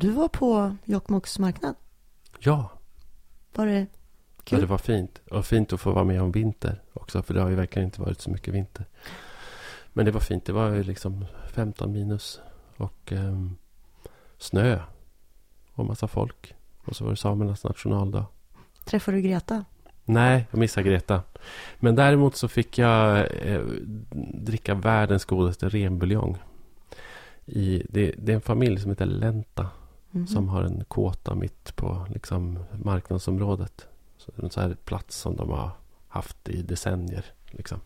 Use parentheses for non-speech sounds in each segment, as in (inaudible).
Du var på Jokkmokks marknad. Ja, Var det ja, kul? det var fint. Och fint att få vara med om vinter också. För det har ju verkligen inte varit så mycket vinter. Men det var fint. Det var ju liksom 15 minus. Och ehm, snö. Och massa folk. Och så var det samernas nationaldag. Träffade du Greta? Nej, jag missade Greta. Men däremot så fick jag eh, dricka världens godaste renbuljong. I, det, det är en familj som heter Lenta. Mhm. Som har en kåta mitt på liksom, marknadsområdet. Så en sån här plats som de har haft i decennier. Liksom.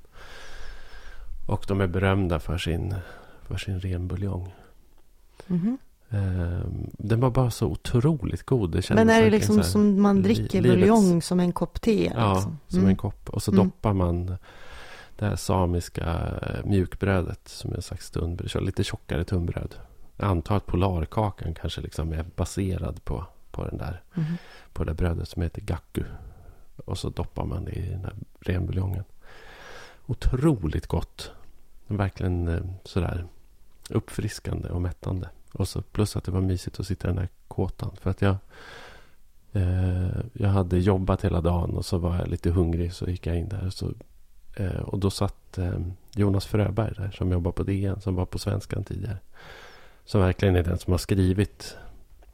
Och de är berömda för sin, för sin renbuljong. Mhm. Ehm, den var bara så otroligt god. Det Men är det liksom här- som man li- dricker livets- buljong som en kopp te? Ja, liksom? som Mm. en kopp. Och så Mm. doppar man det här samiska eh, mjukbrödet som är en slags tunnbröd. Lite tjockare tunnbröd. Jag antar att polarkakan kanske liksom är baserad på, på, den där, Mhm. på det där brödet som heter gaku. Och så doppar man det i den här renbuljongen. Otroligt gott. Verkligen eh, sådär uppfriskande och mättande. Och så plus att det var mysigt att sitta i den här kåtan. För att jag, eh, jag hade jobbat hela dagen och så var jag lite hungrig. Så gick jag in där. Och, så, eh, och då satt eh, Jonas Fröberg där som jobbar på DN. Som var på Svenskan tidigare. Som verkligen är den som har skrivit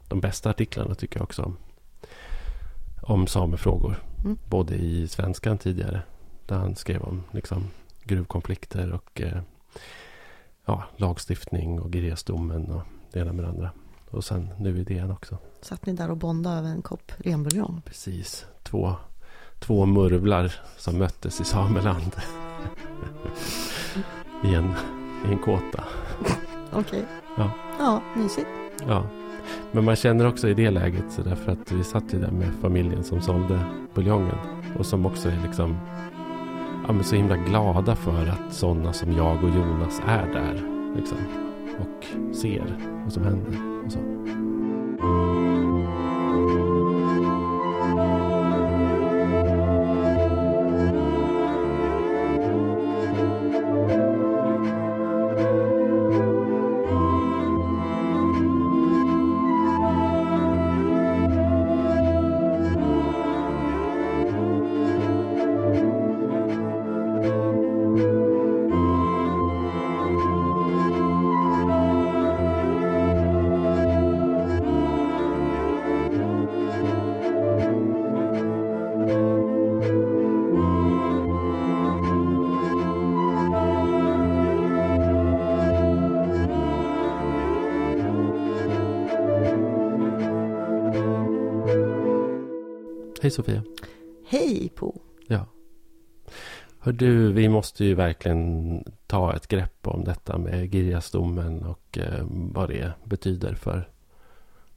de bästa artiklarna tycker jag också. Om, om samefrågor. Mm. Både i Svenskan tidigare. Där han skrev om liksom, gruvkonflikter och eh, ja, lagstiftning och Girjasdomen och det ena med det andra. Och sen nu i DN också. Satt ni där och bondade över en kopp renbuljong? Precis. Två, två murvlar som möttes i Sameland. (laughs) I en, I en kåta. Okej. Ja. Ja, mysigt. Ja. Men man känner också i det läget så därför att vi satt ju där med familjen som sålde buljongen. Och som också är liksom ja, men så himla glada för att sådana som jag och Jonas är där. Liksom. Och ser vad som händer. Och så. Hej Sofia. Hej Po. Ja. Hör du, vi måste ju verkligen ta ett grepp om detta med Girjasdomen och eh, vad det betyder för,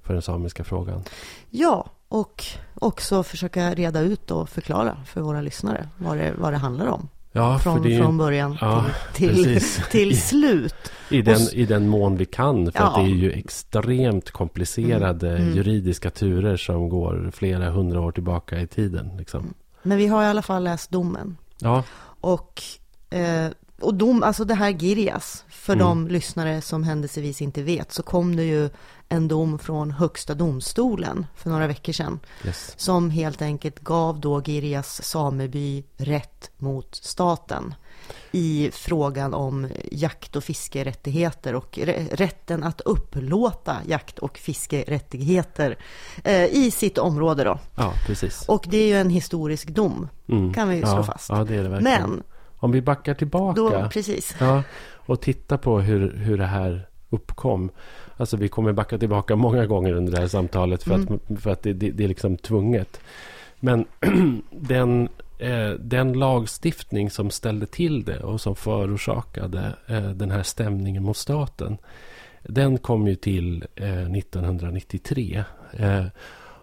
för den samiska frågan. Ja, och också försöka reda ut och förklara för våra lyssnare vad det, vad det handlar om. Ja, från, det från början ja, till, till, (laughs) till slut. i, den, och i den mån vi kan. För Ja. att det är ju extremt komplicerade Mm, mm. juridiska turer som går flera hundra år tillbaka i tiden. Liksom. Men vi har i alla fall läst domen. Ja, Och, eh, och dom, alltså det här Girjas, för Mm. de lyssnare som händelsevis inte vet, så kom det ju en dom från Högsta domstolen för några veckor sedan. yes. Som helt enkelt gav då Girjas sameby rätt mot staten i frågan om jakt och fiskerättigheter och rä- rätten att upplåta jakt och fiskerättigheter eh, i sitt område då. ja precis. Och det är ju en historisk dom, Mm. kan vi ju ja, slå fast. Ja, det är det verkligen. Men Om vi backar tillbaka. då, precis. Ja, och titta på hur, hur det här uppkom. Alltså vi kommer backa tillbaka många gånger under det här samtalet för Mm. att, för att det, det, det är liksom tvunget. Men (clears throat) den, eh, den lagstiftning som ställde till det och som förorsakade eh, den här stämningen mot staten. Den kom ju till eh, 1993. Eh,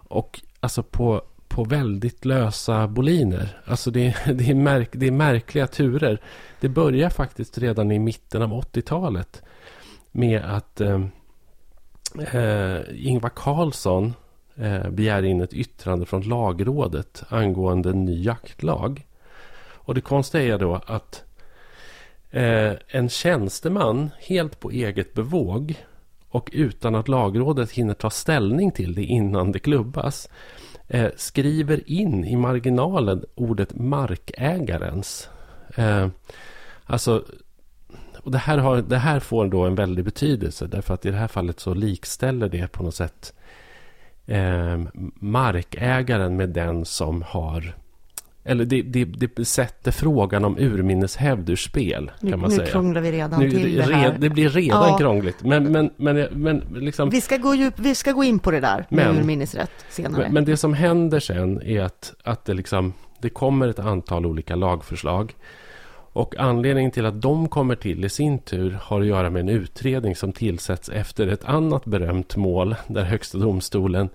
och alltså på, på väldigt lösa boliner. Alltså det, (laughs) det, är märk, det är märkliga turer. Det börjar faktiskt redan i mitten av 80-talet med att eh, Ingvar Carlsson eh, begär in ett yttrande från lagrådet angående en ny jaktlag. Och det konstiga är då att eh, en tjänsteman helt på eget bevåg och utan att lagrådet hinner ta ställning till det innan det klubbas eh, skriver in i marginalen ordet markägarens. Eh, alltså, och det, här har, det här får då en väldig betydelse därför att i det här fallet så likställer det på något sätt eh, markägaren med den som har eller det, det, det sätter frågan om urminneshävd ur spel. Kan nu, man nu säga. krånglar vi redan Nu, till det här. det blir redan Ja. krångligt. Men, men, men, men liksom, Vi ska, gå djup, vi ska gå in på det där med Men- urminnesrätt senare. men, men det som händer sen är att, att det, liksom, det kommer ett antal olika lagförslag. Och anledningen till att de kommer till i sin tur har att göra med en utredning som tillsätts efter ett annat berömt mål där Högsta domstolen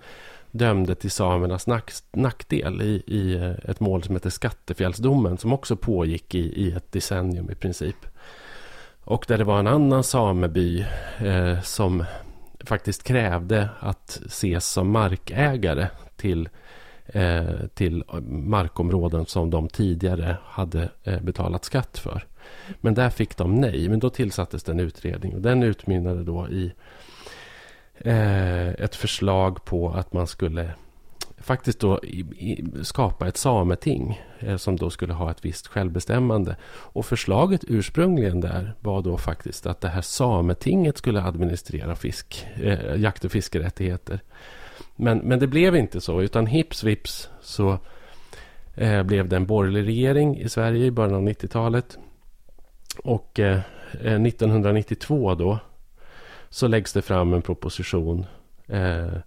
dömde till samernas nack, nackdel i, i eh, ett mål som heter Skattefjällsdomen som också pågick i, i ett decennium i princip. Och där det var en annan sameby eh, som faktiskt krävde att ses som markägare till, eh, Eh, till markområden som de tidigare hade eh, betalat skatt för. Men där fick de nej, men då tillsattes det en utredning och den utmynnade då i eh, ett förslag på att man skulle faktiskt då skapa ett sameting som då skulle ha ett visst självbestämmande. Och förslaget ursprungligen där var då faktiskt att det här sametinget skulle administrera fisk, eh, jakt och fiskerättigheter. Men, men det blev inte så, utan hips vips så eh, blev det en borgerlig regering i Sverige i början av 90-talet. Och eh, eh 1992 då så läggs det fram en proposition eh,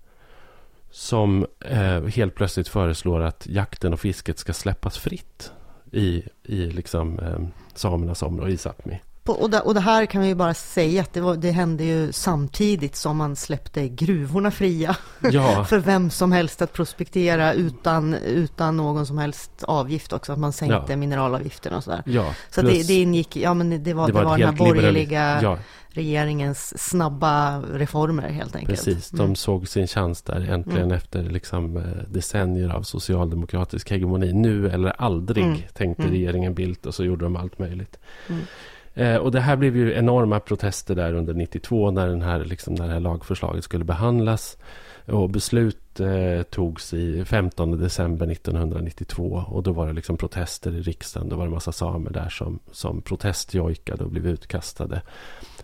som eh, helt plötsligt föreslår att jakten och fisket ska släppas fritt i, i liksom, eh, samernas område i Sápmi. Och, det, och det här kan vi ju bara säga att det, var, det hände ju samtidigt som man släppte gruvorna fria Ja, (laughs) för vem som helst att prospektera utan, utan någon som helst avgift också, att man sänkte Ja. mineralavgifterna och sådär. ja. Så det, det ingick, ja men det var, det var, ett den här borgerliga Ja, regeringens snabba reformer helt enkelt. precis. De Mm. såg sin chans där äntligen Mm. efter liksom, eh, decennier av socialdemokratisk hegemoni. Nu eller aldrig, Mm. tänkte Mm. regeringen Bildt och så gjorde de allt möjligt. Eh, och det här blev ju enorma protester där under 92 när, den här, liksom, när det här lagförslaget skulle behandlas. Och beslut eh, togs i 15 december 1992 och då var det liksom protester i riksdagen. Då var det en massa samer där som, som protestjojkade och blev utkastade.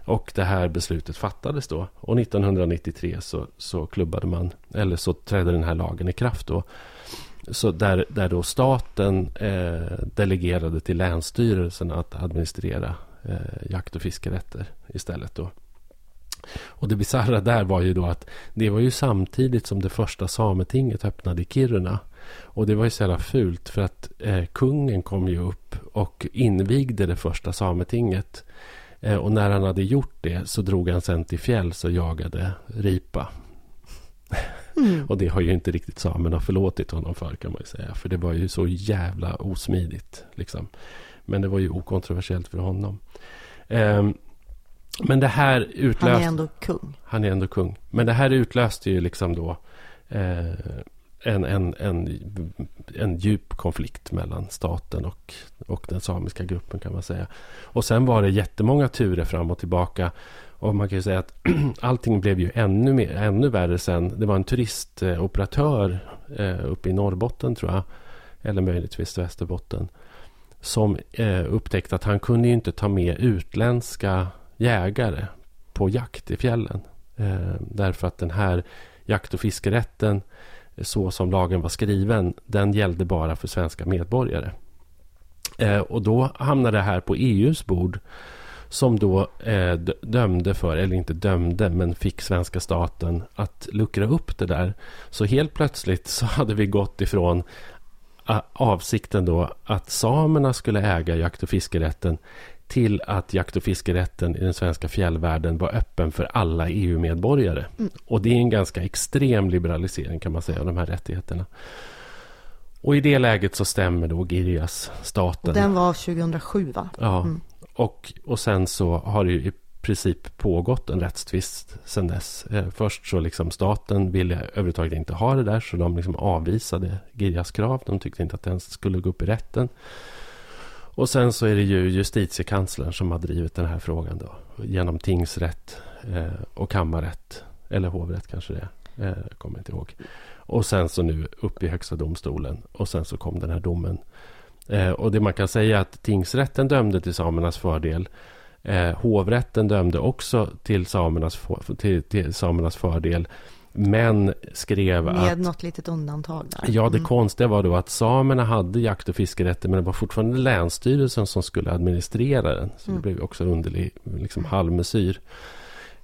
Och det här beslutet fattades då. Och 1993 så, så klubbade man, eller så trädde den här lagen i kraft då. Så där, där då staten eh, delegerade till länsstyrelsen att administrera eh, jakt och fiskerätter istället då. Och det bisarra där var ju då att det var ju samtidigt som det första sametinget öppnade i Kiruna. Och det var ju så jävla fult för att eh, kungen kom ju upp och invigde det första sametinget. Eh, och när han hade gjort det så drog han sen till fjälls och jagade ripa. Mm. (laughs) Och det har ju inte riktigt samerna förlåtit honom för kan man ju säga. För det var ju så jävla osmidigt. Liksom. Men det var ju okontroversiellt för honom. Ehm, men det här Han utlöste... är ändå kung. Han är ändå kung. Men det här utlöste ju liksom då eh, en, en, en, en djup konflikt mellan staten och, och den samiska gruppen kan man säga. Och sen var det jättemånga turer fram och tillbaka. Och man kan ju säga att (clears throat) allting blev ju ännu, mer, ännu värre sen. Det var en turistoperatör eh, uppe i Norrbotten tror jag. Eller möjligtvis Västerbotten. Som eh, upptäckte att han kunde ju inte ta med utländska jägare på jakt i fjällen. Eh, därför att den här jakt och fiskerätten, så som lagen var skriven, den gällde bara för svenska medborgare. Eh, och då hamnade det här på EUs bord som då eh, dömde för, eller inte dömde, men fick svenska staten att luckra upp det där. Så helt plötsligt så (laughs) hade vi gått ifrån avsikten då att samerna skulle äga jakt och fiskerätten till att jakt och fiskerätten i den svenska fjällvärlden var öppen för alla EU-medborgare. Mm. Och det är en ganska extrem liberalisering kan man säga av de här rättigheterna. Och i det läget så stämmer då Girjas staten. Och den var 2007 va? Ja, Mm. och, och sen så har det ju princip pågått en rättstvist sedan dess. Eh, först så liksom staten ville överhuvudtaget inte ha det där så de liksom avvisade Girjas krav. De tyckte inte att den skulle gå upp i rätten. Och sen så är det ju justitiekanslern som har drivit den här frågan då genom tingsrätt eh, och kammarrätt. Eller hovrätt kanske det är. Eh, jag kommer inte ihåg. Och sen så nu upp i Högsta domstolen. Och sen så kom den här domen. Och det man kan säga är att tingsrätten dömde till samernas fördel. Eh, hovrätten dömde också till samernas, till, till samernas fördel. Men skrev Med att... Med något litet undantag där. Ja, det mm. konstiga var då att samerna hade jakt och fiskerätter men det var fortfarande Länsstyrelsen som skulle administrera den. Så mm. det blev också underlig liksom, halvmesyr.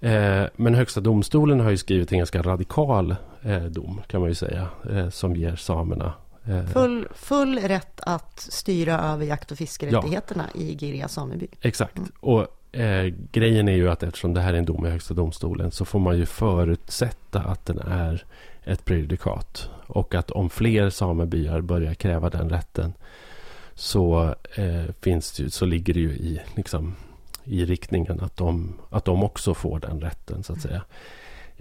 Eh, men Högsta domstolen har ju skrivit en ganska radikal eh, dom kan man ju säga. Eh, som ger samerna Full, full rätt att styra över jakt och fiskerättigheterna ja. i Girja sameby. Exakt. Mm. Och eh, grejen är ju att eftersom det här är en dom i Högsta domstolen så får man ju förutsätta att den är ett prejudikat. Och att om fler samebyar börjar kräva den rätten så, eh, finns det, så ligger det ju i, liksom, i riktningen att de, att de också får den rätten så att säga.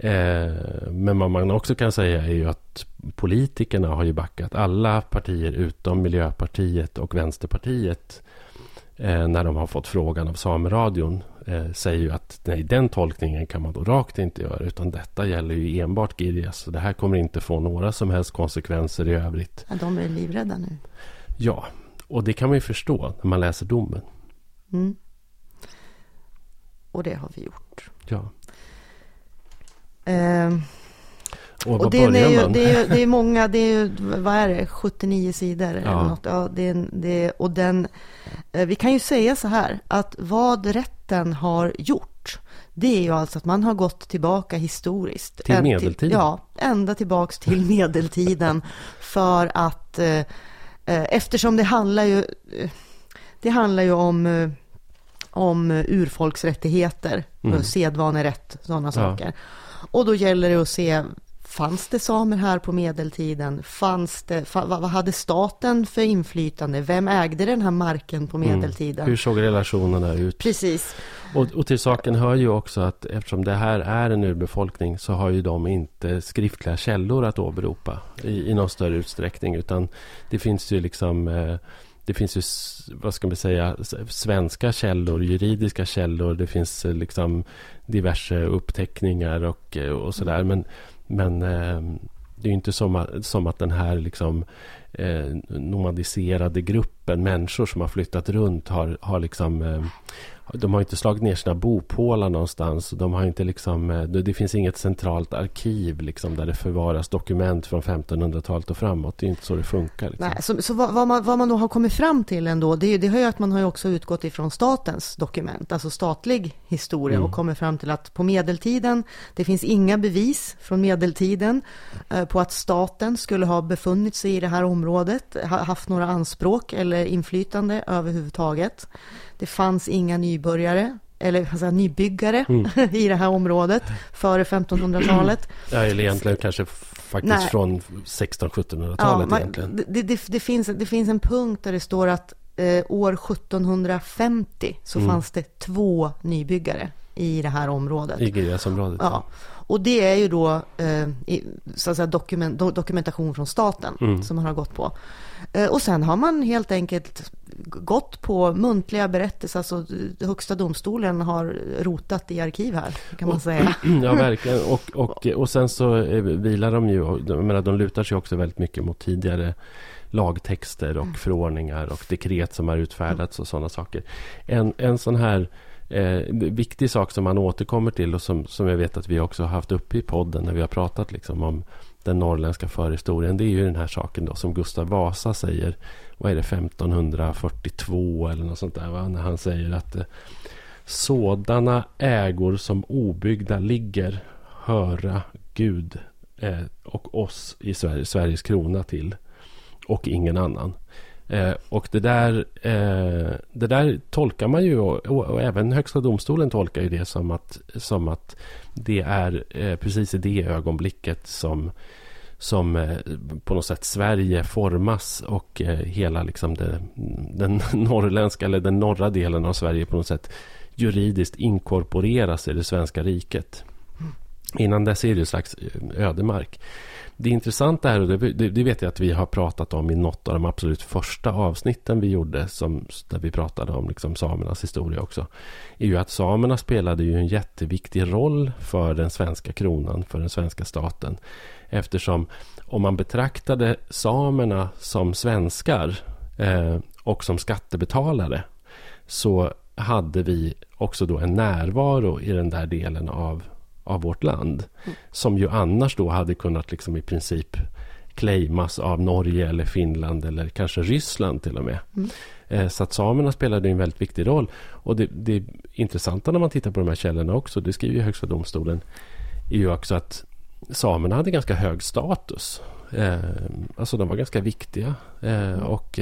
Eh, men vad man också kan säga är ju att politikerna har ju backat. Alla partier utom Miljöpartiet och Vänsterpartiet eh, när de har fått frågan av Sameradion eh, säger ju att nej, den tolkningen kan man då rakt inte göra utan detta gäller ju enbart Girjas. Så det här kommer inte få några som helst konsekvenser i övrigt. Ja, de är livrädda nu. Ja, och det kan man ju förstå när man läser domen. Mm. Och det har vi gjort. Ja. Eh, och, och det, är ju, det, är, det är (laughs) många, det är ju, vad är det, 79 sidor ja. eller något. Ja, det, det, och den, eh, vi kan ju säga så här, att vad rätten har gjort, det är ju alltså att man har gått tillbaka historiskt. Till medeltiden? ja, ända tillbaks till (laughs) medeltiden. för att, eh, eh, eftersom det handlar ju, det handlar ju om, om urfolksrättigheter, mm. sedvanerätt, sådana ja. saker. Och då gäller det att se Fanns det samer här på medeltiden? Fanns det, vad hade staten för inflytande? Vem ägde den här marken på mm. medeltiden? Mm. Hur såg relationerna ut? Precis. Och, och, till saken hör ju också att eftersom det här är en urbefolkning så har ju de inte skriftliga källor att åberopa i, i någon större utsträckning. Utan det finns ju liksom eh, det finns ju, vad ska man säga, svenska källor, juridiska källor. Det finns eh, liksom diverse uppteckningar och, eh, och sådär. Men, men ehm, det är inte som att, som att den här liksom, eh, nomadiserade gruppen människor som har flyttat runt har, har liksom eh, de har inte slagit ner sina bopålar någonstans. De har inte liksom, eh, det finns inget centralt arkiv liksom, där det förvaras dokument från 1500-talet och framåt. Det är inte så det funkar. Liksom. Nej, så så vad, vad, man, vad man då har kommit fram till ändå, det, det har ju att man har också utgått ifrån statens dokument, alltså statlig historia mm. och kommit fram till att på medeltiden, det finns inga bevis från medeltiden eh, på att staten skulle ha befunnit sig i det här området, ha, haft några anspråk eller inflytande överhuvudtaget. Det fanns inga nybörjare eller alltså, nybyggare mm. (laughs) i det här området före 1500-talet. Ja, eller egentligen kanske faktiskt Nej. från 1600-1700-talet. Ja, egentligen. Det, det, det, finns, det finns en punkt där det står att eh, år 1750 så mm. fanns det två nybyggare i det här området. I Girjasområdet. Ja. Och det är ju då eh, så att säga, dokument, dokumentation från staten mm. som man har gått på. Eh, och sen har man helt enkelt gått på muntliga berättelser. Alltså Högsta domstolen har rotat i arkiv här, kan man säga. (clears throat) Ja, verkligen. Och, och, och sen så eh, vilar de ju, jag menar, de lutar sig också väldigt mycket mot tidigare lagtexter och mm. förordningar och dekret som har utfärdats och sådana saker. En, en sån här eh, viktig sak som man återkommer till och som, som jag vet att vi också har haft uppe i podden när vi har pratat liksom om den norrländska förhistorien. Det är ju den här saken då som Gustav Vasa säger. Vad är det 1542 eller något sånt där. Va? När han säger att eh, sådana ägor som obyggda ligger höra Gud eh, och oss i Sverige, Sveriges krona till. Och ingen annan. Eh, och det där, eh, det där tolkar man ju och, och, även Högsta domstolen tolkar ju det som att, som att det är eh, precis i det ögonblicket som, som eh, på något sätt Sverige formas och eh, hela liksom det, den (laughs) norrländska eller den norra delen av Sverige på något sätt juridiskt inkorporeras i det svenska riket. Mm. Innan dess är det ju slags ödemark det intressanta här, och det, det, det, vet jag att vi har pratat om i något av de absolut första avsnitten vi gjorde, som, där vi pratade om liksom samernas historia också, är ju att samerna spelade ju en jätteviktig roll för den svenska kronan, för den svenska staten. Eftersom om man betraktade samerna som svenskar eh, och som skattebetalare så hade vi också då en närvaro i den där delen av, av vårt land. Mm. Som ju annars då hade kunnat liksom i princip claimas av Norge eller Finland eller kanske Ryssland till och med. Mm. Eh, så att samerna spelade en väldigt viktig roll. Och det, det intressanta när man tittar på de här källorna också, det skriver ju Högsta domstolen, är ju också att samerna hade ganska hög status. Eh, alltså de var ganska viktiga. Eh, mm. och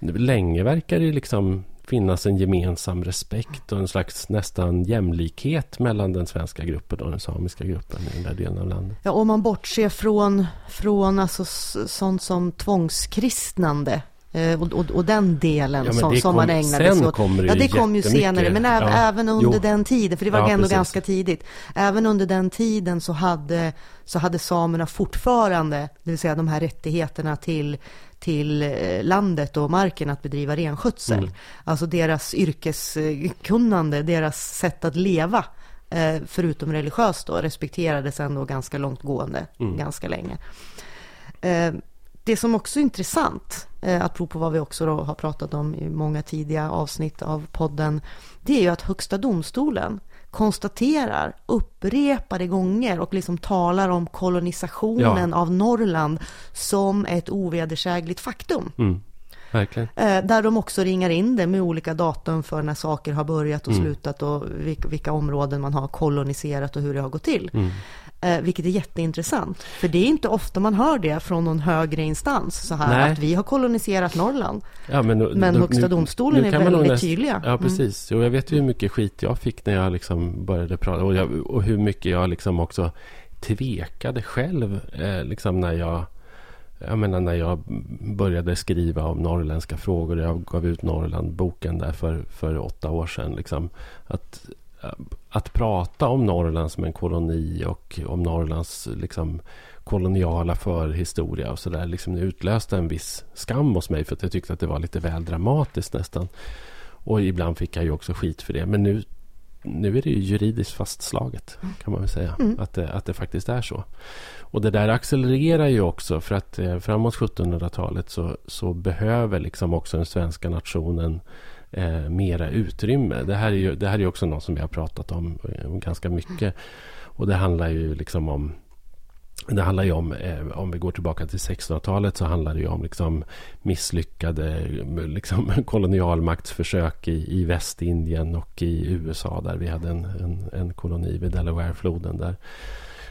länge verkar det liksom finnas en gemensam respekt och en slags nästan jämlikhet mellan den svenska gruppen och den samiska gruppen i den där delen av landet. Ja, om man bortser från, från alltså sånt som tvångskristnande eh, och, och, och, den delen ja, som, som man ägnade sig åt. Ja, det kom ju senare, men även, ja. även under jo. den tiden, för det var ja, ändå precis. ganska tidigt. Även under den tiden så hade, så hade samerna fortfarande, det vill säga de här rättigheterna till till eh, landet och marken att bedriva renskötsel. Mm. Alltså deras yrkeskunnande, deras sätt att leva, eh, förutom religiöst då, respekterades ändå ganska långtgående, mm. ganska länge. Eh, det som också är intressant, apropå vad vi också har pratat om i många tidiga avsnitt av podden, det är ju att Högsta domstolen konstaterar upprepade gånger och liksom talar om kolonisationen ja. av Norrland som ett ovedersägligt faktum. Mm. Verkligen. Eh, där de också ringar in det med olika datum för när saker har börjat och mm. slutat och vilka, vilka, områden man har koloniserat och hur det har gått till. Mm. Eh, vilket är jätteintressant. För det är inte ofta man hör det från någon högre instans. Så här Nej. att vi har koloniserat Norrland. Ja, men, men Högsta nu, domstolen nu är väldigt näst, tydliga. Ja, mm. precis. Mm. Jo, jag vet ju hur mycket skit jag fick när jag liksom började prata. Och, jag, och hur mycket jag liksom också tvekade själv. Eh, liksom när jag jag menar när jag började skriva om norrländska frågor. Jag gav ut Norrland-boken där för, för åtta år sedan. Liksom, att att prata om Norrland som en koloni och om Norrlands liksom, koloniala förhistoria och sådär. Liksom, det utlöste en viss skam hos mig för att jag tyckte att det var lite väl dramatiskt nästan. Och ibland fick jag ju också skit för det. Men nu, nu är det ju juridiskt fastslaget kan man väl säga. Mm. Att, det, att det faktiskt är så. Och det där accelererar ju också för att eh, framåt 1700-talet så, så behöver liksom också den svenska nationen eh, mera utrymme. Det här, är ju, det här är också något som vi har pratat om eh, ganska mycket. Och det handlar ju liksom om det handlar ju om, eh, om vi går tillbaka till 1600-talet så handlar det ju om liksom misslyckade liksom (laughs) kolonialmaktsförsök i, i Västindien och i USA där vi hade en, en, en koloni vid Delawarefloden där.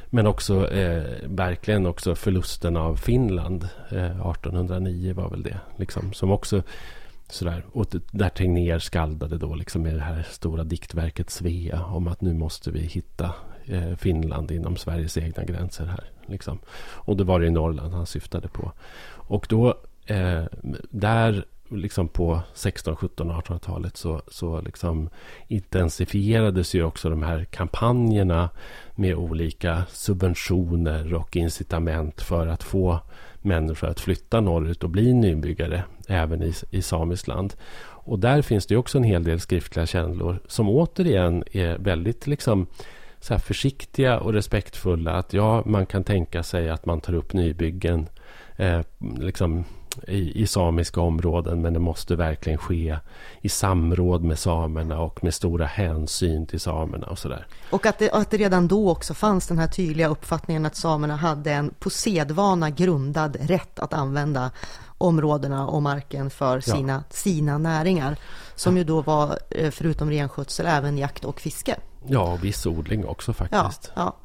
Men också eh, verkligen också förlusten av Finland eh, 1809 var väl det. Liksom, som också Sådär. Och där Tegnér skaldade då liksom med det här stora diktverket Svea om att nu måste vi hitta eh, Finland inom Sveriges egna gränser här. Liksom. Och det var det i Norrland han syftade på. Och då eh, där liksom på 16, 17, 1800-talet så, så liksom intensifierades ju också de här kampanjerna med olika subventioner och incitament för att få människor att flytta norrut och bli nybyggare även i, i samiskt land. Och där finns det också en hel del skriftliga källor som återigen är väldigt liksom, så här försiktiga och respektfulla. Att ja, man kan tänka sig att man tar upp nybyggen eh, liksom, i, i samiska områden. Men det måste verkligen ske i samråd med samerna och med stora hänsyn till samerna och sådär. Och att det, att det redan då också fanns den här tydliga uppfattningen att samerna hade en på sedvana grundad rätt att använda områdena och marken för sina, ja. sina näringar. Som ju då var, eh, förutom renskötsel, även jakt och fiske. Ja, och viss odling också faktiskt. Ja.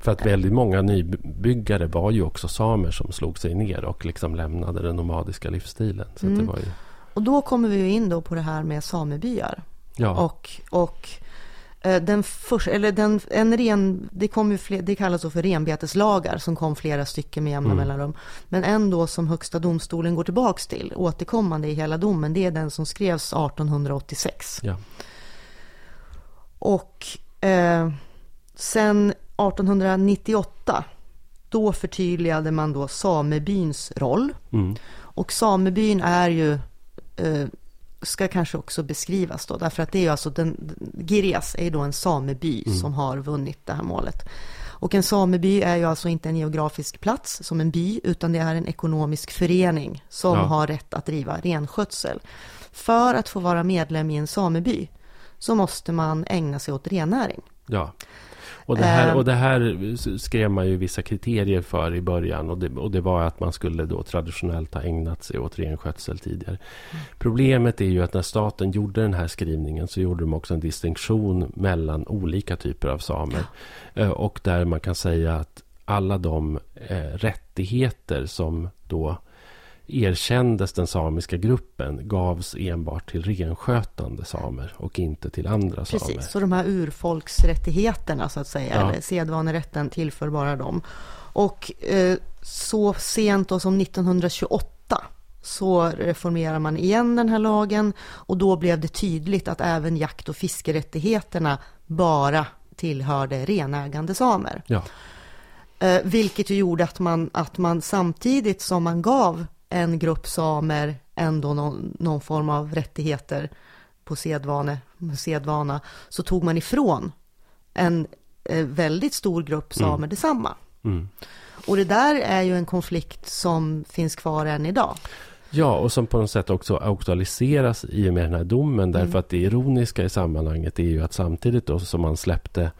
För att väldigt många nybyggare var ju också samer som slog sig ner och liksom lämnade den nomadiska livsstilen. Så mm. det var ju... Och då kommer vi in då på det här med samebyar. Ja. Och, och den första, eller den, en ren, det, kom fler, det kallas så för renbeteslagar som kom flera stycken med jämna mm. mellanrum. Men en då som Högsta domstolen går tillbaks till, återkommande i hela domen, det är den som skrevs 1886. Ja. Och eh, sen 1898 då förtydligade man då samebyns roll. Mm. Och samebyn är ju, eh, ska kanske också beskrivas då, därför att det är ju alltså den, Girjas är ju då en sameby Mm. som har vunnit det här målet. Och en sameby är ju alltså inte en geografisk plats som en by, utan det är en ekonomisk förening som Ja. har rätt att driva renskötsel. För att få vara medlem i en sameby så måste man ägna sig åt rennäring. Ja. Och det, här, Ehm. och det här skrev man ju vissa kriterier för i början. Och det, och det var att man skulle då traditionellt ha ägnat sig åt renskötsel tidigare. Problemet är ju att när staten gjorde den här skrivningen så gjorde de också en distinktion mellan olika typer av samer. Eh, Och där man kan säga att alla de eh, rättigheter som då erkändes den samiska gruppen gavs enbart till renskötande samer och inte till andra samer. Precis, så de här urfolksrättigheterna så att säga, Ja. eller sedvanerätten tillför bara dem. Och eh, så sent då som 1928 så reformerar man igen den här lagen och då blev det tydligt att även jakt och fiskerättigheterna bara tillhörde renägande samer. Ja, Eh, vilket ju gjorde att man, att man samtidigt som man gav en grupp samer ändå någon, någon form av rättigheter på sedvane, sedvana, så tog man ifrån en eh, väldigt stor grupp samer detsamma. mm. Och det där är ju en konflikt som finns kvar än idag. Ja, och som på något sätt också aktualiseras i och med den här domen. Därför Mm. att det ironiska i sammanhanget är ju att samtidigt då som man släppte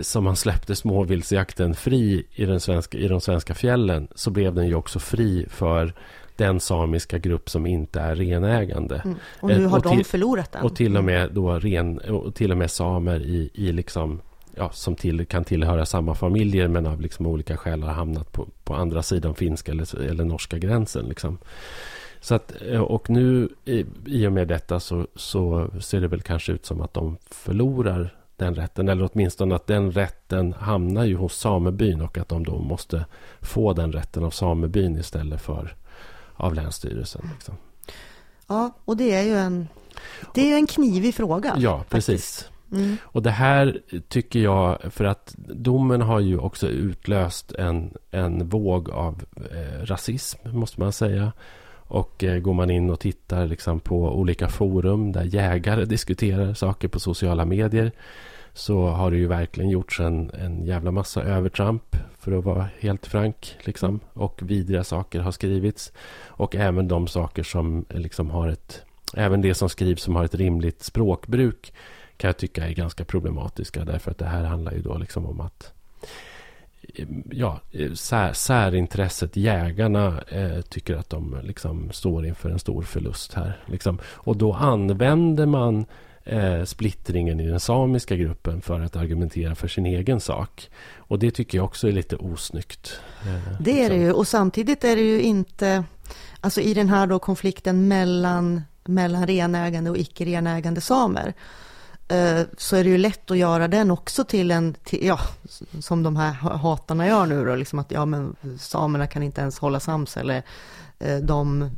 som man släppte småviltsjakten fri i, den svenska, i de svenska fjällen så blev den ju också fri för den samiska grupp som inte är renägande. Mm. Och nu Eh, har och de till- förlorat den. Och till och med då ren, och till och med samer i, i liksom Ja, som till, kan tillhöra samma familjer men av liksom olika skäl har hamnat på, på andra sidan finska eller, eller norska gränsen. Liksom. Så att, eh, och nu i, i och med detta så, så ser det väl kanske ut som att de förlorar den rätten. Eller åtminstone att den rätten hamnar ju hos samebyn och att de då måste få den rätten av samebyn istället för av Länsstyrelsen. Liksom. Ja, och det är ju en, det är ju en knivig fråga. Ja, precis. Mm. Och det här tycker jag, för att domen har ju också utlöst en, en våg av eh, rasism, måste man säga. Och eh, går man in och tittar liksom på olika forum där jägare diskuterar saker på sociala medier så har det ju verkligen gjorts en, en jävla massa övertramp för att vara helt frank. Liksom. Och vidriga saker har skrivits. Och även de saker som eh, liksom har ett... Även det som skrivs som har ett rimligt språkbruk kan jag tycka är ganska problematiska. Därför att det här handlar ju då liksom om att ja, eh, sär, särintresset, jägarna, eh, tycker att de liksom står inför en stor förlust här. Liksom. Och då använder man eh, splittringen i den samiska gruppen för att argumentera för sin egen sak. Och det tycker jag också är lite osnyggt. Eh, Det är det liksom. ju och samtidigt är det ju inte, alltså i den här då konflikten mellan, mellan renägande och icke renägande samer Eh, så är det ju lätt att göra den också till en, till, ja, som de här hatarna gör nu då, liksom att ja men samerna kan inte ens hålla sams eller eh, de,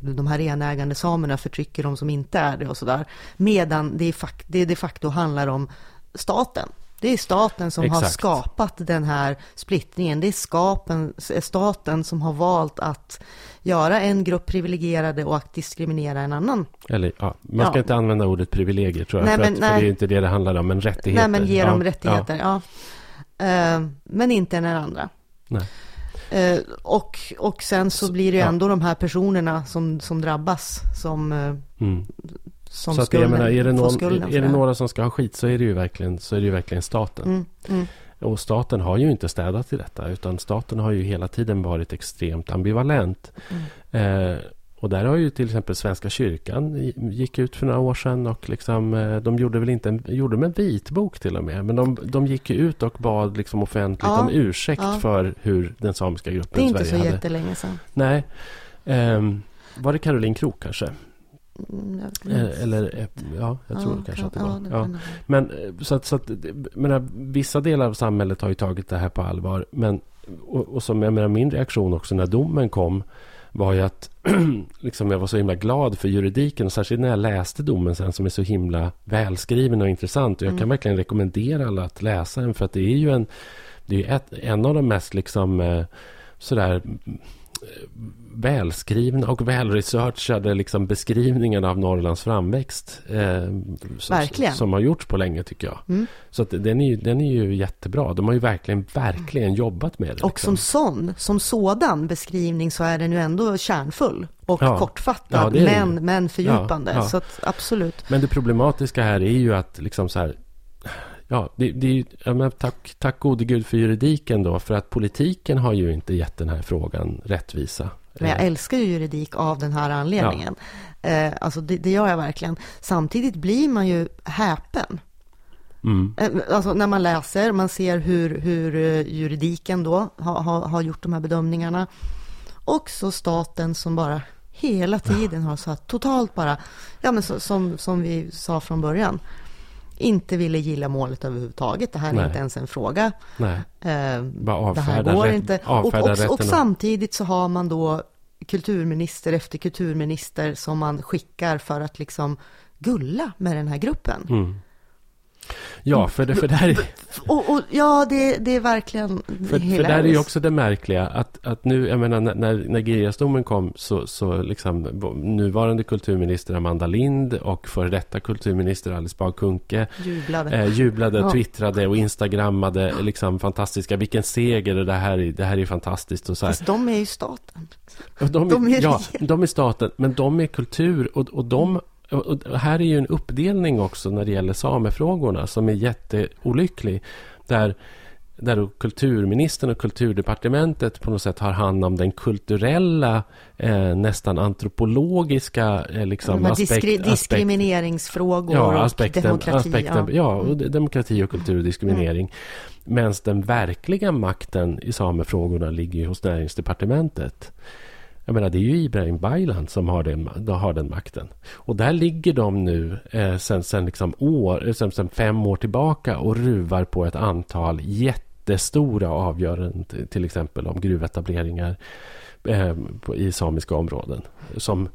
de här renägande samerna förtrycker de som inte är det och sådär. Medan det, är fakt, det de facto handlar om staten. Det är staten som har Exakt. skapat den här splittringen. Det är skapen, staten som har valt att göra en grupp privilegierade och att diskriminera en annan. Eller, ja, man ska Ja. inte använda ordet privilegier tror jag. Nej, för, men att, för det är inte det det handlar om. Men rättigheter. Nej, men ge Ja, dem rättigheter. Ja. Eh, men inte den andra. Nej. Eh, och, och sen så blir det ju ändå de här personerna som, som drabbas som, eh, Mm. Som så att, skulden, jag menar, är det, någon, skulden är det några som ska ha skit så är det ju verkligen, så är det ju verkligen staten. Mm, mm, Och staten har ju inte städat i detta. Utan staten har ju hela tiden varit extremt ambivalent. mm. Eh, och där har ju till exempel Svenska kyrkan gick ut för några år sedan och liksom, eh, de gjorde väl inte en, gjorde de en vitbok till och med. Men de, de gick ut och bad liksom offentligt Ja, om ursäkt ja. för hur den samiska Det gruppen är i inte Sverige så hade. jättelänge sedan. Nej. Ehm, var det Caroline Krook kanske? Mm. Eh, Eller, eh, ja, jag tror Ja, kanske kan- att det ja, var. Ja. vara. Men eh, så att, så att menar, vissa delar av samhället har ju tagit det här på allvar. Men, och, och som jag menar, min reaktion också när domen kom var ju att (clears throat) liksom jag var så himla glad för juridiken. Särskilt när jag läste domen sen som är så himla välskriven och intressant. Och jag kan Mm. verkligen rekommendera alla att läsa den. För att det är ju en det är ett, en av de mest liksom sådär välskrivna och välresearchade liksom beskrivningarna av Norrlands framväxt. Eh, verkligen. Som har gjorts på länge tycker jag. Mm. Så att den, är ju, den är ju jättebra. De har ju verkligen, verkligen jobbat med det. Och liksom. som sån, som sådan beskrivning så är den ju ändå kärnfull och Ja. kortfattad, Ja, men, men fördjupande. Ja. Så att, absolut. Men det problematiska här är ju att liksom så här. Ja, det, det ja, tack, tack gode gud för juridiken då. För att politiken har ju inte gett den här frågan rättvisa. Men jag Eh, älskar ju juridik av den här anledningen. Eh, alltså det, det gör jag verkligen. Samtidigt blir man ju häpen. mm, Eh, Alltså när man läser, man ser hur, hur juridiken då har, har, har gjort de här bedömningarna. Och så staten som bara hela tiden har så här totalt bara, ja men så, som, som vi sa från början, inte ville gilla målet överhuvudtaget. Det här är Nej. inte ens en fråga. nej, Eh, bara det här går rätt, inte. Och, och, och samtidigt så har man då kulturminister efter kulturminister som man skickar för att liksom gulla med den här gruppen. Mm. Ja, för det, för det här är... (laughs) Och, och ja, det, det är verkligen För, för hilariskt. där är ju också det märkliga att, att nu, jag menar när, Girjasdomen kom så, så liksom nuvarande kulturminister Amanda Lind och före detta kulturminister Alice Bah Kuhnke jublade. eh, jublade, Ja. twittrade och instagrammade liksom fantastiska, vilken seger och det här är, det här är fantastiskt och så här. Fast de är ju staten. Och de, de är ja, de är staten, men de är kultur och, och de och här är ju en uppdelning också när det gäller samefrågorna som är jätteolycklig. Där, där kulturministern och kulturdepartementet på något sätt har hand om den kulturella, eh, nästan antropologiska eh, liksom, aspekt, diskri- diskrimineringsfrågor Ja, och aspekten, demokrati. aspekten, ja. ja, och de- demokrati och kultur och diskriminering. Medan den verkliga makten i samefrågorna ligger hos näringsdepartementet. Jag menar, det är ju Ibrahim Baylan som har den, de har den makten. Och där ligger de nu eh, sen, sen, liksom år, eh, sen, sen fem år tillbaka och ruvar på ett antal jättestora avgöranden. Till exempel om gruvetableringar eh, på, i samiska områden. Som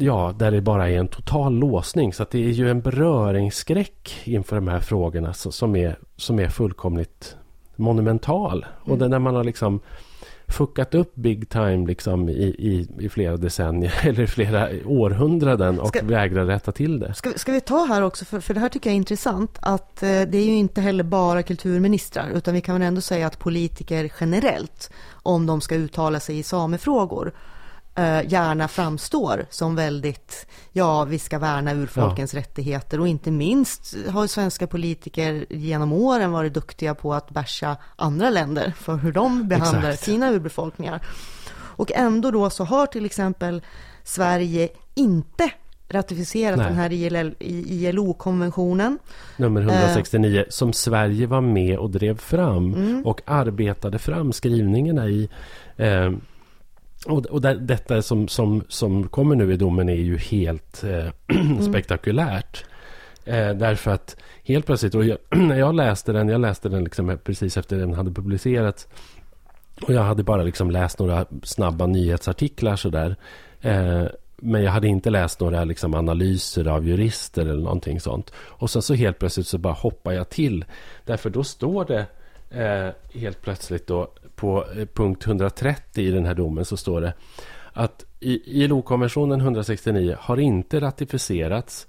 Ja, där det bara är en total låsning. Så det är ju en beröringsskräck inför de här frågorna så- som är, som är fullkomligt monumental. Och det när man har liksom fuckat upp big time liksom i, i, i flera decennier (laughs) eller flera århundraden och Ska- vägrar rätta till det. Ska, ska vi ta här också, för, för det här tycker jag är intressant, att eh, det är ju inte heller bara kulturministrar, utan vi kan väl ändå säga att politiker generellt, om de ska uttala sig i samefrågor, eh, gärna framstår som väldigt, ja, vi ska värna urfolkens rättigheter och inte minst har svenska politiker genom åren varit duktiga på att bärsa andra länder för hur de behandlar Exakt. sina urbefolkningar. Och ändå då så har till exempel Sverige inte ratificerat Nej. den här ILO-konventionen. Nummer 169 som Sverige var med och drev fram Mm. och arbetade fram skrivningarna i. Eh, och och där, detta som, som, som kommer nu i domen är ju helt eh, (clears throat) spektakulärt. Eh, därför att helt plötsligt, och jag, när (clears throat) jag läste den, jag läste den liksom precis efter den hade publicerats. Och jag hade bara liksom läst några snabba nyhetsartiklar sådär. Eh, men jag hade inte läst några liksom analyser av jurister eller någonting sånt. Och sen så helt plötsligt så bara hoppar jag till. Därför då står det eh, helt plötsligt då på eh, punkt 130 i den här domen så står det att ILO-konventionen 169 har inte ratificerats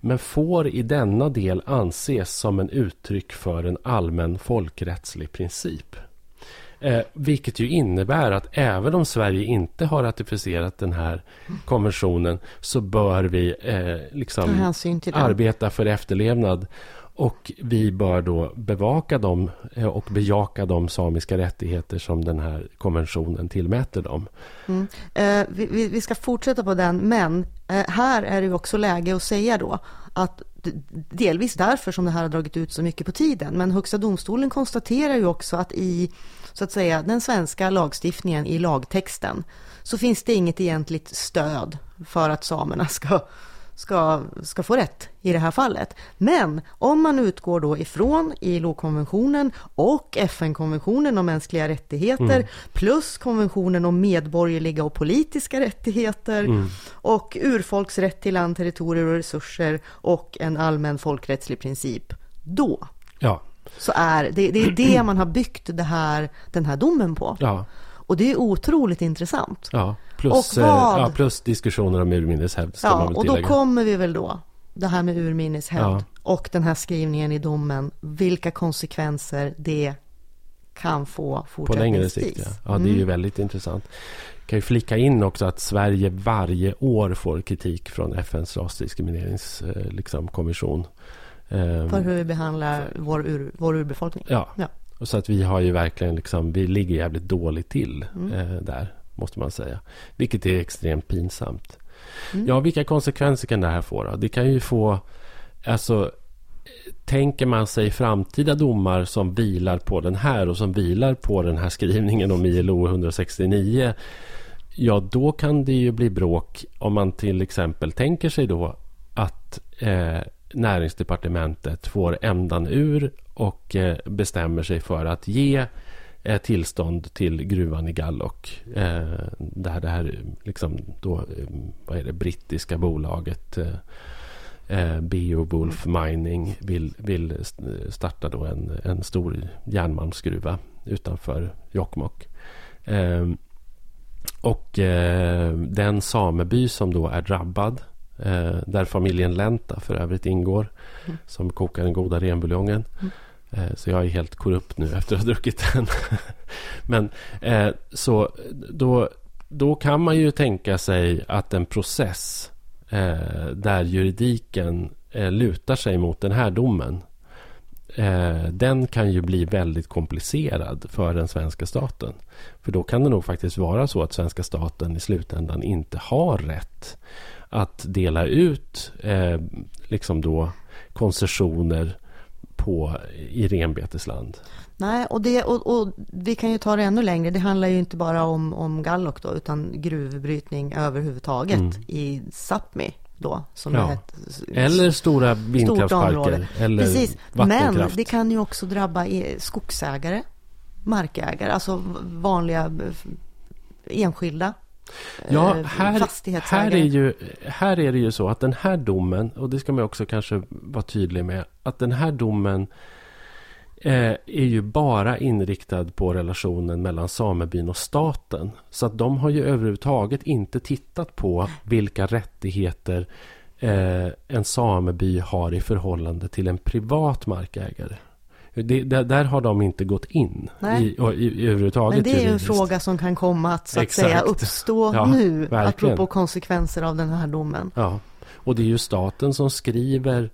men får i denna del anses som en uttryck för en allmän folkrättslig princip. Eh, vilket ju innebär att även om Sverige inte har ratificerat den här konventionen så bör vi eh, liksom arbeta för efterlevnad. Och vi bör då bevaka dem eh, och bejaka de samiska rättigheter som den här konventionen tillmäter dem. Mm. Eh, vi, vi- ska fortsätta på den, men eh, här är det också läge att säga då att delvis därför som det här har dragit ut så mycket på tiden, men Högsta domstolen konstaterar ju också att i så att säga den svenska lagstiftningen i lagtexten så finns det inget egentligt stöd för att samerna ska ska, ska få rätt i det här fallet. Men om man utgår då ifrån ILO-konventionen och FN-konventionen om mänskliga rättigheter plus konventionen om medborgerliga och politiska rättigheter och urfolks rätt till land, territorier och resurser och en allmän folkrättslig princip. Då Ja, så är det, det är det man har byggt det här, den här domen på. Ja, Och det är otroligt intressant. ja. Plus, Och eh, vad- ja, plus diskussioner om urminneshävd ska man Ja, väl och då kommer vi väl då, det här med urminneshävd Ja. och den här skrivningen i domen, vilka konsekvenser det kan få På längre fortsättningsvis. sikt, ja. ja det är ju väldigt intressant. kan ju flika in också att Sverige varje år får kritik från FNs rasdiskrimineringskommission. Liksom, kommission. Ehm, För hur vi behandlar vår, ur, vår urbefolkning. Ja, Ja. och så att vi har ju verkligen liksom, vi ligger jävligt dåligt till Mm. eh, där, måste man säga. Vilket är extremt pinsamt. Mm. Ja, vilka konsekvenser kan det här få då? Det kan ju få, alltså, tänker man sig framtida domar som vilar på den här och som vilar på den här skrivningen om ILO 169 Ja, då kan det ju bli bråk om man till exempel tänker sig då att eh, näringsdepartementet får ändan ur och eh, bestämmer sig för att ge eh, tillstånd till gruvan i Gallok. Eh, där det här liksom då, eh, vad är det, brittiska bolaget eh, eh, Beowulf Mining vill, vill st- starta då en, en stor järnmalmsgruva utanför Jokkmokk. Eh, och eh, den sameby som då är drabbad, eh, där familjen Lenta för övrigt ingår, Mm. som kokar den goda renbuljongen. Mm. Eh, så jag är helt korrupt nu efter att ha druckit den. (laughs) Men eh, så då, då kan man ju tänka sig att en process eh, där juridiken lutar sig mot den här domen den kan ju bli väldigt komplicerad för den svenska staten. För då kan det nog faktiskt vara så att svenska staten i slutändan inte har rätt att dela ut eh, liksom då koncessioner på, i renbetesland. Nej, och, det, och, och vi kan ju ta det ännu längre. Det handlar ju inte bara om, om Gallok då, utan gruvbrytning överhuvudtaget Mm. i Sápmi då, som Ja. ett Eller stora vindkraftsparker. Eller Precis, men det kan ju också drabba skogsägare, markägare, alltså vanliga eh, enskilda Ja, eh, här, här, är ju, här är det ju så att den här domen, och det ska man också kanske vara tydlig med, att den här domen eh, är ju bara inriktad på relationen mellan samebyn och staten. Så att de har ju överhuvudtaget inte tittat på vilka rättigheter eh, en sameby har i förhållande till en privat markägare. Det, där, där har de inte gått in Nej. i, i, i, överhuvudtaget. Men det är ju en fråga som kan komma att, så att Exakt. säga uppstå Ja, nu, verkligen. apropå konsekvenser av den här domen. Ja, och det är ju staten som skriver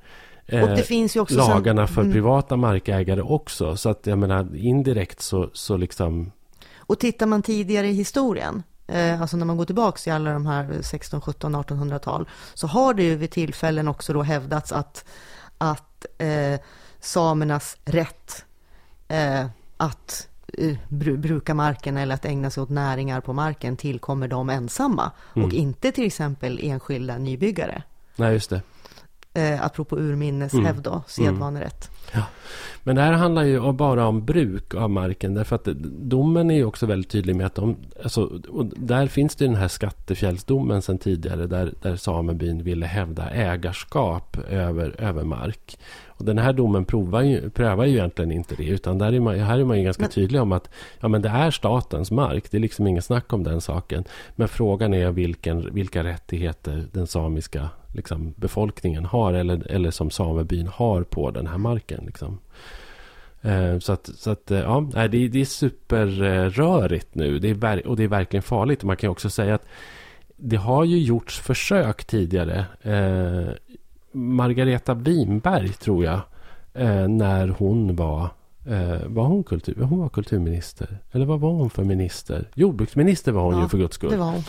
eh, Och det finns ju också sen- lagarna för Mm. privata markägare också. Så att jag menar indirekt så, så liksom... Och tittar man tidigare i historien, eh, alltså när man går tillbaks till alla de här 16, 17, 1800-tal, så har det ju vid tillfällen också då hävdats att, att eh, samernas rätt eh, att eh, bru- bruka marken eller att ägna sig åt näringar på marken tillkommer dem ensamma Mm. och inte till exempel enskilda nybyggare. Nej, just det. Eh, apropå urminneshävd Mm. då, sedvanerätt. Men det här handlar ju bara om bruk av marken. Därför att domen är ju också väldigt tydlig med att de... Alltså, där finns det ju den här skattefjällsdomen sedan tidigare. Där, där samebyn ville hävda ägarskap över, över mark. Och den här domen provar ju, prövar ju egentligen inte det. Utan där är man, här är man ju ganska Men- tydlig om att ja, men det är statens mark. Det är liksom ingen snack om den saken. Men frågan är vilken, vilka rättigheter den samiska liksom, befolkningen har. Eller, eller som samebyn har på den här marken. Liksom. Eh, Så att, så att eh, ja, det, är- det är superrörigt nu. Det är, och det är verkligen farligt. Man kan också säga att det har ju gjorts försök tidigare. Eh, Margareta Winberg tror jag. Eh, när hon var eh, var hon, kultur, hon var kulturminister? Eller vad var hon för minister? Jordbruksminister var hon Ja, ju för guds skull. Det var hon.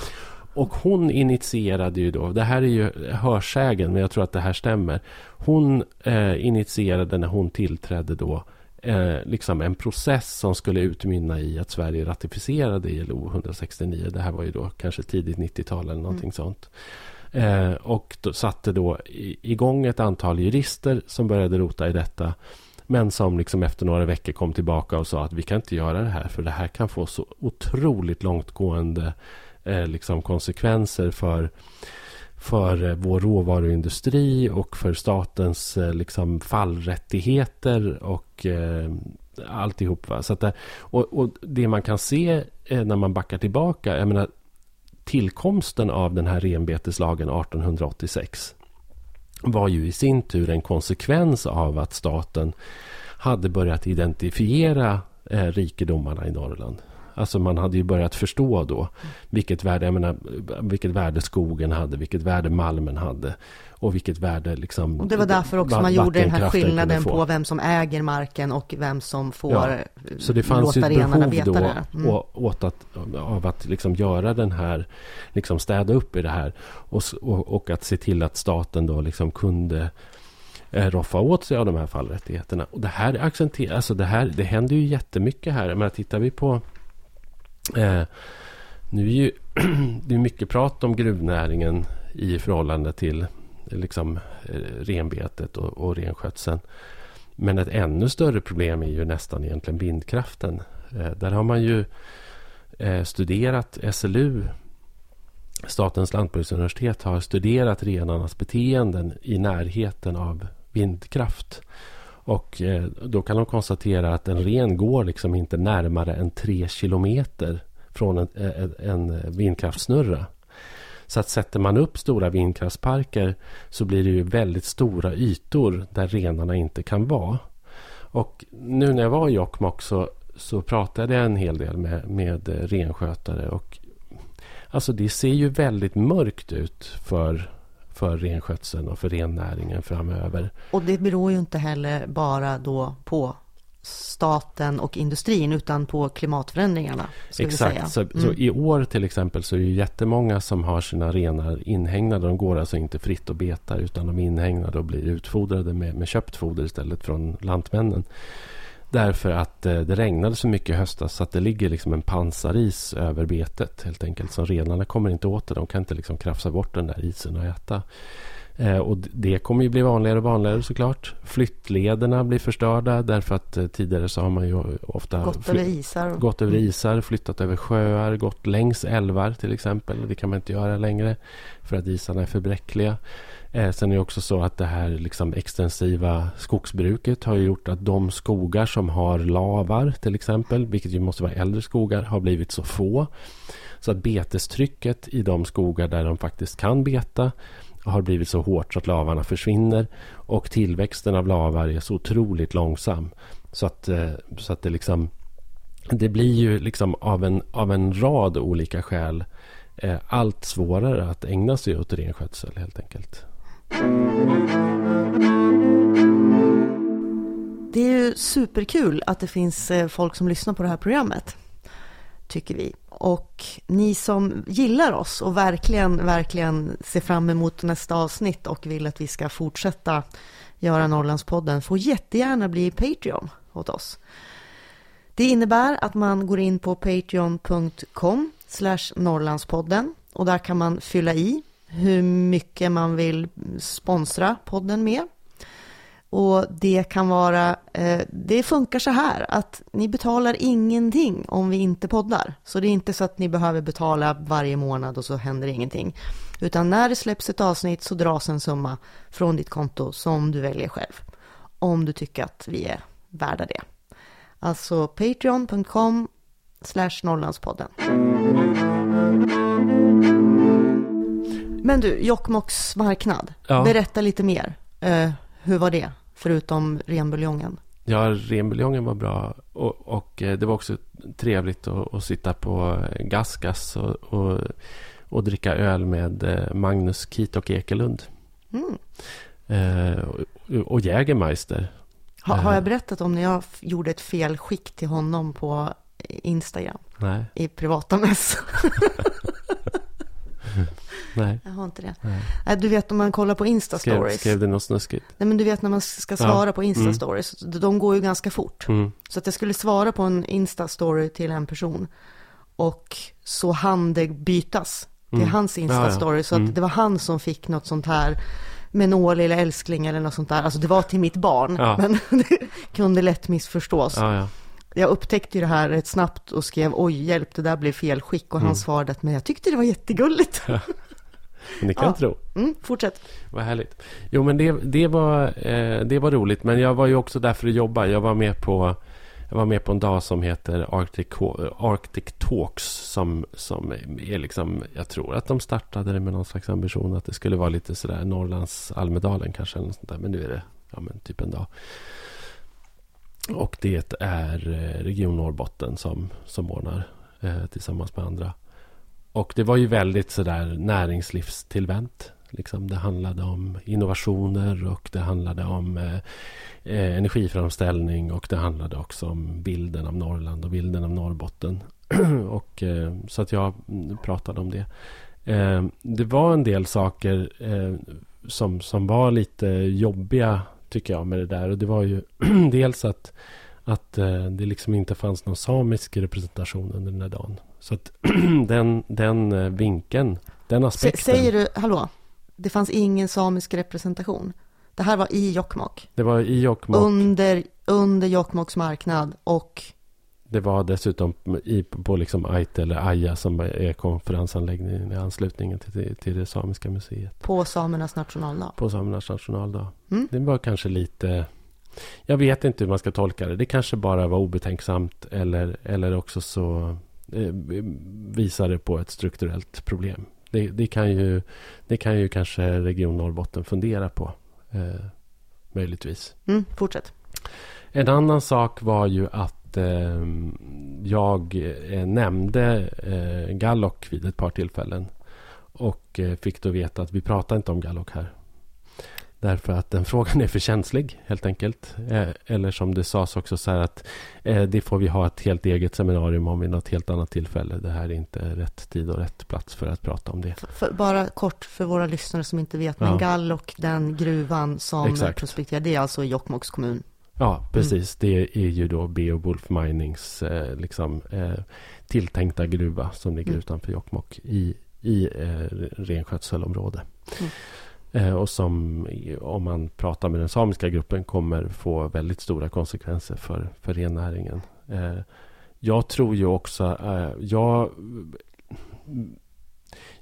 Och hon initierade ju då, det här är ju hörsägen men jag tror att det här stämmer. Hon eh, initierade när hon tillträdde då eh, liksom en process som skulle utmynna i att Sverige ratificerade ILO 169. Det här var ju då kanske tidigt 90-tal eller någonting sånt. Eh, och då satte då igång ett antal jurister som började rota i detta. Men som liksom efter några veckor kom tillbaka och sa att vi kan inte göra det här för det här kan få så otroligt långtgående eh, liksom konsekvenser för, för eh, vår råvaruindustri och för statens eh, liksom, fallrättigheter och eh, alltihop. Va? Så att det, och, och det man kan se eh, när man backar tillbaka, jag menar tillkomsten av den här renbeteslagen 1886 var ju i sin tur en konsekvens av att staten hade börjat identifiera eh, rikedomarna i Norrland. Alltså man hade ju börjat förstå då vilket värde, jag menar, vilket värde skogen hade, vilket värde malmen hade och vilket värde liksom Och det var därför också man gjorde den här skillnaden på vem som äger marken och vem som får ja, Så det fanns ju ett behov då mm. åt att, av att liksom göra den här, liksom städa upp i det här och, och, och att se till att staten då liksom kunde eh, roffa åt sig av de här fallrättigheterna. Och det här accentuerar, alltså det här, det händer ju jättemycket här. Men tittar vi på Eh, nu är ju (clears throat) det är mycket prat om gruvnäringen i förhållande till eh, liksom, eh, renbetet och, och renskötseln. Men ett ännu större problem är ju nästan egentligen vindkraften. Eh, där har man ju eh, studerat SLU Statens lantbruksuniversitet har studerat renarnas beteenden i närheten av vindkraft. Och eh, då kan de konstatera att en ren går liksom inte närmare än tre kilometer från en, eh, en, en vindkraftsnurra. Så att sätter man upp stora vindkraftsparker så blir det ju väldigt stora ytor där renarna inte kan vara. Och nu när jag var i Jokkmokk så, så pratade jag en hel del med, med eh, renskötare. Och alltså det ser ju väldigt mörkt ut för för renskötseln och för rennäringen framöver. Och det beror ju inte heller bara då på staten och industrin utan på klimatförändringarna. Exakt, så, mm. så, i år till exempel så är det jättemånga som har sina renar inhägnade. De går alltså inte fritt och betar utan de är inhägnade och blir utfodrade med, med köpt foder istället från lantmännen. Därför att eh, det regnade så mycket i höstas så att det ligger liksom en pansaris över betet helt enkelt. Så renarna kommer inte åt det. De kan inte liksom krafsa bort den där isen och äta. Eh, och det kommer ju bli vanligare och vanligare såklart. Flyttlederna blir förstörda därför att eh, tidigare så har man ju ofta gått över isar. Gått över isar, flyttat över sjöar, gått längs älvar till exempel. Det kan man inte göra längre för att isarna är för bräckliga. Eh, sen är det också så att det här liksom extensiva skogsbruket har gjort att de skogar som har lavar till exempel, vilket ju måste vara äldre skogar, har blivit så få. Så att betestrycket i de skogar där de faktiskt kan beta har blivit så hårt så att lavarna försvinner. Och tillväxten av lavar är så otroligt långsam. Så att, eh, så att det liksom... Det blir ju liksom av en, av en rad olika skäl eh, allt svårare att ägna sig åt renskötsel helt enkelt. Det är ju superkul att det finns eh, folk som lyssnar på det här programmet, tycker vi. Och ni som gillar oss och verkligen, verkligen ser fram emot nästa avsnitt och vill att vi ska fortsätta göra Norrlandspodden får jättegärna bli Patreon åt oss. Det innebär att man går in på patreon.com Norrlandspodden och där kan man fylla i hur mycket man vill sponsra podden med. Och det kan vara, eh, det funkar så här att ni betalar ingenting om vi inte poddar. Så det är inte så att ni behöver betala varje månad och så händer ingenting. Utan när det släpps ett avsnitt så dras en summa från ditt konto som du väljer själv. Om du tycker att vi är värda det. Alltså patreon.com slash Norrlandspodden. Men du, Jokkmokks marknad. Ja. Berätta lite mer. Uh, hur var det? Förutom renbuljongen. Ja, renbuljongen var bra. Och, och, eh, det var också trevligt att, att sitta på Gasgas och, och, och, dricka öl med eh, Magnus Kit och Ekelund. Mm. Eh, och, och Jägermeister. Ha, har jag berättat om när jag gjorde ett felskick till honom på Instagram? Nej. I privata mäss. (laughs) (laughs) Nej. Jag har inte det. Nej. Du vet om man kollar på Insta-stories. Skrev, skrev det något snuskigt? Nej men du vet när man ska svara ja. på Insta-stories. Mm. De går ju ganska fort. Mm. Så att jag skulle svara på en Insta-story till en person. Och så hann det bytas till mm. hans Insta-story. Ja, ja. Så att mm. det var han som fick något sånt här med nål eller älskling eller något sånt där. Alltså det var till mitt barn. (laughs) Men det kunde lätt missförstås. Jag upptäckte ju det här rätt snabbt och skrev oj hjälp det där blev fel skick och han mm. svarade att men jag tyckte det var jättegulligt. (laughs) Ni kan Ja. tro. Mm, fortsätt. Vad härligt. Jo, men det, det, var, eh, det var roligt. Men jag var ju också där för att jobba. Jag var med på, jag var med på en dag som heter Arctic, Arctic Talks. Som, som är liksom, jag tror att de startade det med någon slags ambition att det skulle vara lite sådär Norrlands Almedalen kanske. Eller sånt där. Men nu är det ja, men typ en dag. Och det är eh, Region Norrbotten som, som ordnar eh, tillsammans med andra. Och det var ju väldigt sådär näringslivstillvänt. Liksom det handlade om innovationer och det handlade om eh, eh energiframställning och det handlade också om bilden av Norrland och bilden av Norrbotten. (clears throat) och, eh, så att jag mm, pratade om det. Eh, det var en del saker eh, som, som var lite jobbiga tycker jag med det där. Och det var ju (clears throat) dels att, att eh, det liksom inte fanns någon samisk representation under den här dagen. Så att (clears throat) den, den eh, vinkeln, den S- aspekten. säger du, hallå, det fanns ingen samisk representation. Det här var i Jokkmokk. Det var i Jokkmokk. Under, under Jokkmokks marknad och Det var dessutom i, på liksom Aite eller Aja som är konferensanläggningen i anslutningen till, till det samiska museet. på samernas nationaldag. På samernas nationaldag. Mm. Det var kanske lite... Jag vet inte hur man ska tolka det. Det kanske bara var obetänksamt eller, eller också så eh, visar det på ett strukturellt problem. Det, det, kan ju, det kan ju kanske Region Norrbotten fundera på. Eh, möjligtvis. Mm, fortsätt. En annan sak var ju att eh, jag nämnde eh, Gallock vid ett par tillfällen. Och eh, fick då veta att vi pratar inte om Gallock här. Därför att den (laughs) frågan är för känslig helt enkelt. Eh, eller som det sades också så här att eh, det får vi ha ett helt eget seminarium om vid något helt annat tillfälle. Det här är inte rätt tid och rätt plats för att prata om det. För, bara kort för våra lyssnare som inte vet, men Ja. Gallok, den gruvan som Exakt. prospekterar, det är alltså i Jokkmokks kommun. Ja, precis. Det är ju då Beowulf Minings eh, liksom, eh, tilltänkta gruva som ligger Mm. utanför Jokkmokk i, i eh, renskötselområde. Mm. Eh, och som, om man pratar med den samiska gruppen, kommer få väldigt stora konsekvenser för, för rennäringen. Eh, jag tror ju också... Eh, jag,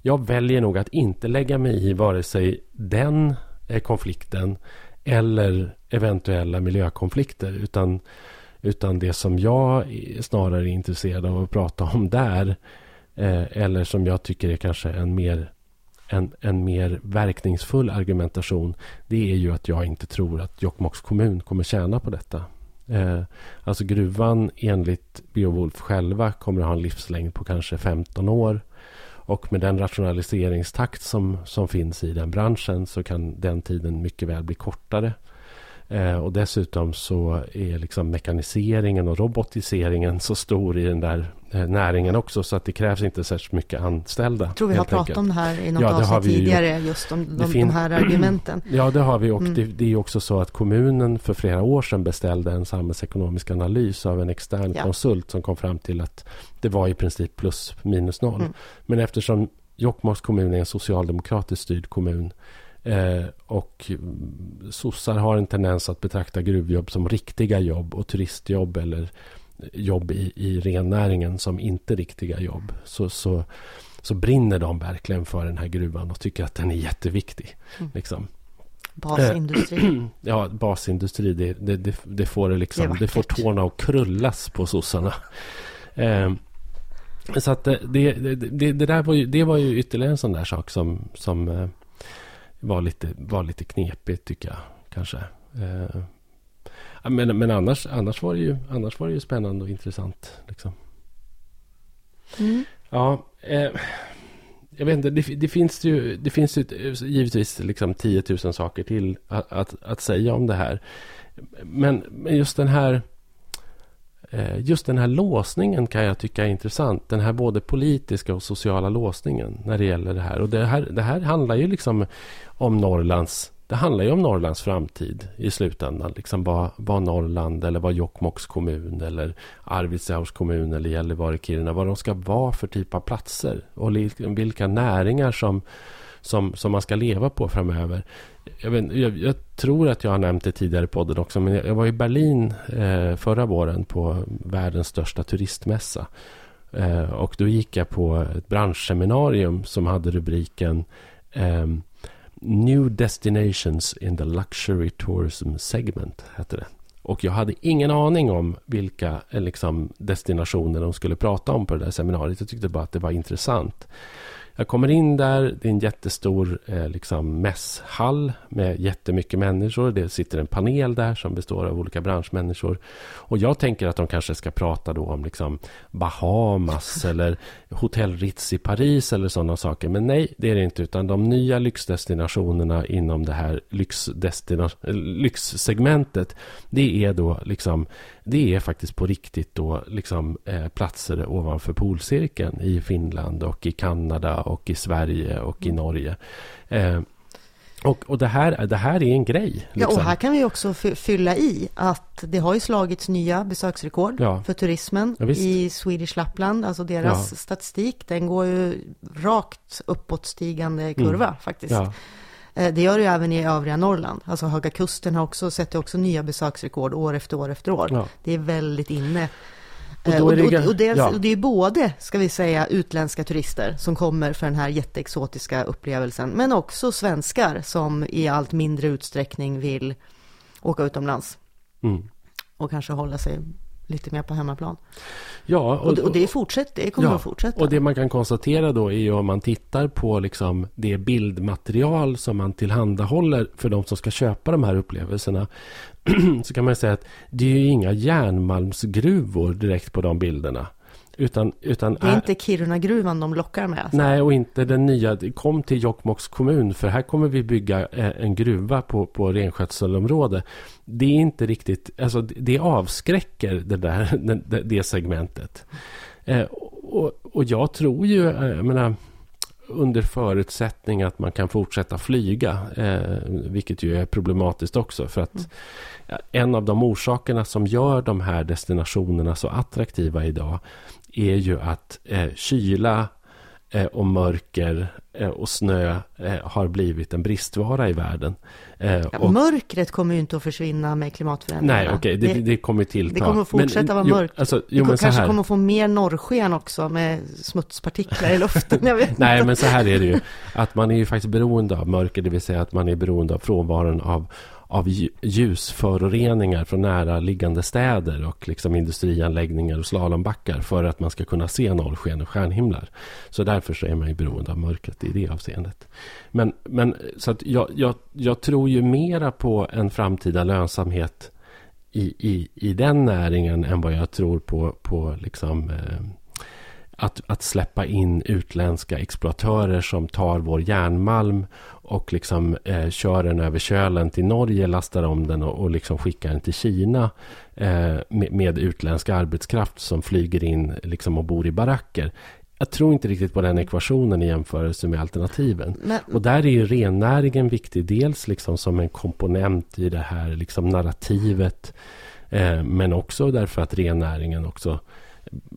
jag väljer nog att inte lägga mig i vare sig den konflikten eller eventuella miljökonflikter. Utan, utan det som jag snarare är intresserad av att prata om där eller som jag tycker är kanske en mer, en, en mer verkningsfull argumentation det är ju att jag inte tror att Jokkmokks kommun kommer tjäna på detta. Eh, alltså gruvan enligt Beowulf själva kommer att ha en livslängd på kanske 15 år. Och med den rationaliseringstakt som, som finns i den branschen så kan den tiden mycket väl bli kortare. Eh, och dessutom så är liksom mekaniseringen och robotiseringen så stor i den där näringen också så att det krävs inte särskilt mycket anställda. Jag tror vi har pratat enkelt. om det här i något Ja, avsnitt tidigare, just om de, de fin- här (clears throat) argumenten. Ja, det har vi. Och Mm. det, det är också så att kommunen för flera år sedan beställde en samhällsekonomisk analys av en extern Ja. konsult som kom fram till att det var i princip plus minus noll. Mm. Men eftersom Jokkmokks kommun är en socialdemokratiskt styrd kommun eh, och sossar har en tendens att betrakta gruvjobb som riktiga jobb och turistjobb eller jobb i, i rennäringen som inte riktiga jobb så, så, så brinner de verkligen för den här gruvan och tycker att den är jätteviktig. Mm. Liksom. Basindustri. (clears throat) Ja, basindustri, det, det, det, det får det liksom, Det det, får tårna att krullas på sossarna. Eh, så att det, det, det, det där var ju, det var ju ytterligare en sån där sak som, som eh, var, lite, var lite knepigt tycker jag kanske. Eh, men men annars, annars, var det ju, annars var det ju spännande och intressant. Liksom. Mm. Ja, eh, jag vet inte. Det, det finns ju, det finns ju givetvis liksom 10 000 saker till att, att, att säga om det här. Men, men just den här eh, Just den här låsningen kan jag tycka är intressant. Den här både politiska och sociala låsningen när det gäller det här. Och det här, det här handlar ju liksom om Norrlands det handlar ju om Norrlands framtid i slutändan. Liksom vad, vad Norrland eller vad Jokkmokks kommun eller Arvidsjaurs kommun eller Gällivare, Kiruna, vad de ska vara för typ av platser och vilka näringar som, som, som man ska leva på framöver. Jag, vet, jag, jag tror att jag har nämnt det tidigare i podden också, men jag, jag var i Berlin eh, förra våren på världens största turistmässa. Eh, och då gick jag på ett branschseminarium som hade rubriken eh, New Destinations in the Luxury Tourism Segment, hette det. Och jag hade ingen aning om vilka eh, liksom, destinationer de skulle prata om på det där seminariet. Jag tyckte bara att det var intressant. Jag kommer in där, det är en jättestor eh, liksom mässhall med jättemycket människor. Det sitter en panel där som består av olika branschmänniskor. Och jag tänker att de kanske ska prata då om liksom Bahamas (laughs) eller Hotell Ritz i Paris eller sådana saker. Men nej, det är det inte. Utan de nya lyxdestinationerna inom det här lyxdestina- eh, lyxsegmentet. Det är då liksom det är faktiskt på riktigt då liksom eh, platser ovanför polcirkeln i Finland och i Kanada och i Sverige och i Mm. Norge. Eh, och och det, här, det här är en grej. Ja, och liksom. här kan vi också fy- fylla i att det har ju slagits nya besöksrekord Ja. för turismen Ja, i Swedish Lapland. Alltså deras Ja. statistik, den går ju rakt uppåtstigande kurva faktiskt. Mm. Eh, Det gör det även i övriga Norrland. Alltså Höga Kusten har också sett också nya besöksrekord år efter år efter år. Ja. Det är väldigt inne. Och Eh, Och, är det och, ga- och, dels, ja. och det är både, ska vi säga, utländska turister som kommer för den här jätteexotiska upplevelsen, men också svenskar som i allt mindre utsträckning vill åka utomlands mm. och kanske hålla sig lite mer på hemmaplan. ja Och, det- och det fortsätter, det kommer Ja, att fortsätta. Och det man kan konstatera då är ju om man tittar på liksom det bildmaterial som man tillhandahåller för de som ska köpa de här upplevelserna. (clears throat) så kan man säga att det är ju inga järnmalmsgruvor direkt på de bilderna. Utan, utan det är inte Kiruna-gruvan de lockar med. Alltså. Nej, och inte den nya. Kom till Jokkmokks kommun för här kommer vi bygga eh, en gruva på, på renskötselområde. Det är inte riktigt, alltså det avskräcker det där, (laughs) det, det segmentet. Eh, och, och jag tror ju, eh, jag menar, under förutsättning att man kan fortsätta flyga, eh, vilket ju är problematiskt också. För att ja, en av de orsakerna som gör de här destinationerna så attraktiva idag är ju att eh, kyla eh, och mörker eh, och snö eh, har blivit en bristvara i världen. Ja, och, mörkret kommer ju inte att försvinna med klimatförändringarna. nej, okej, det, det, kommer tillta. det kommer att fortsätta vara jo, mörkt. Alltså, jo, men så kanske här. kommer att få mer norrsken också med smutspartiklar i luften. (laughs) Nej, men så här är det ju. Att man är ju faktiskt beroende av mörker, det vill säga att man är beroende av frånvaron av, av ljusföroreningar från näraliggande städer och liksom industrianläggningar och slalombackar för att man ska kunna se norrsken och stjärnhimlar. Så därför så är man ju beroende av mörkret i det avseendet. Men, men så att jag, jag, jag tror ju mera på en framtida lönsamhet i, i, i den näringen än vad jag tror på, på liksom, eh, att, att släppa in utländska exploatörer som tar vår järnmalm och liksom eh, kör den över kölen till Norge, lastar om den och, och liksom skickar den till Kina eh, med, med utländsk arbetskraft som flyger in liksom och bor i baracker. Jag tror inte riktigt på den ekvationen i jämförelse med alternativen. Men, Och där är ju rennäringen viktig, dels liksom som en komponent i det här liksom narrativet. Eh, men också därför att rennäringen också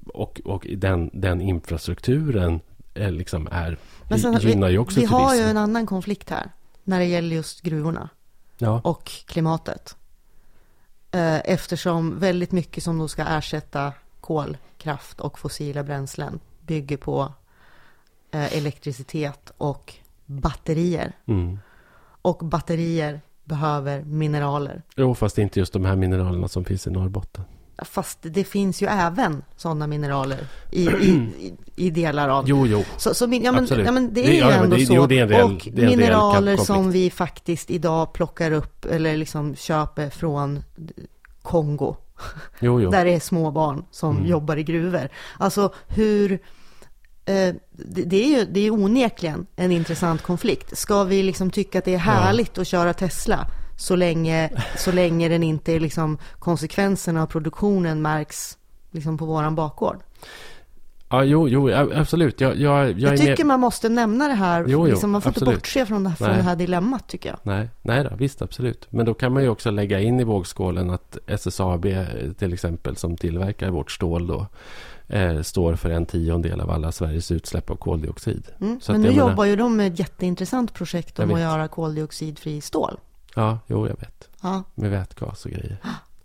och, och den, den infrastrukturen eh, liksom är, men sen, gynnar ju också vi har ju en annan konflikt här. När det gäller just gruvorna Ja, och klimatet. Eh, Eftersom väldigt mycket som då ska ersätta kolkraft och fossila bränslen bygger på eh, elektricitet och batterier. mm. Och batterier behöver mineraler. Jo, fast inte just de här mineralerna som finns i Norrbotten. Fast det finns ju även sådana mineraler i, i, i, delar av... Jo, jo. Så, så min, ja, men, ja, men det Det- är ju ja, ändå det- så. det en reell- och det mineraler som vi faktiskt idag plockar upp eller liksom köper från Kongo. Jo, jo. Där det är små barn som Mm. jobbar i gruvor. Alltså hur... Eh, det, det är ju det är onekligen en intressant konflikt. Ska vi liksom tycka att det är härligt att köra Tesla så länge, så länge den inte är liksom konsekvenserna av produktionen märks liksom på våran bakgård? Ja, jo, jo, absolut. Jag, jag, jag, Jag, tycker med... man måste nämna det här. Jo, jo, liksom, man får absolut. inte bortse från det, här, från Nej. det här dilemmat tycker jag. Nej, nej då, visst absolut. Men då kan man ju också lägga in i vågskålen att SSAB eh, till exempel som tillverkar vårt stål då eh, står för en tiondel av alla Sveriges utsläpp av koldioxid. Mm. Men nu menar- jobbar ju de med ett jätteintressant projekt om att göra koldioxidfri stål. Ja, jo, jag vet. Ja, Med vätgas och grejer.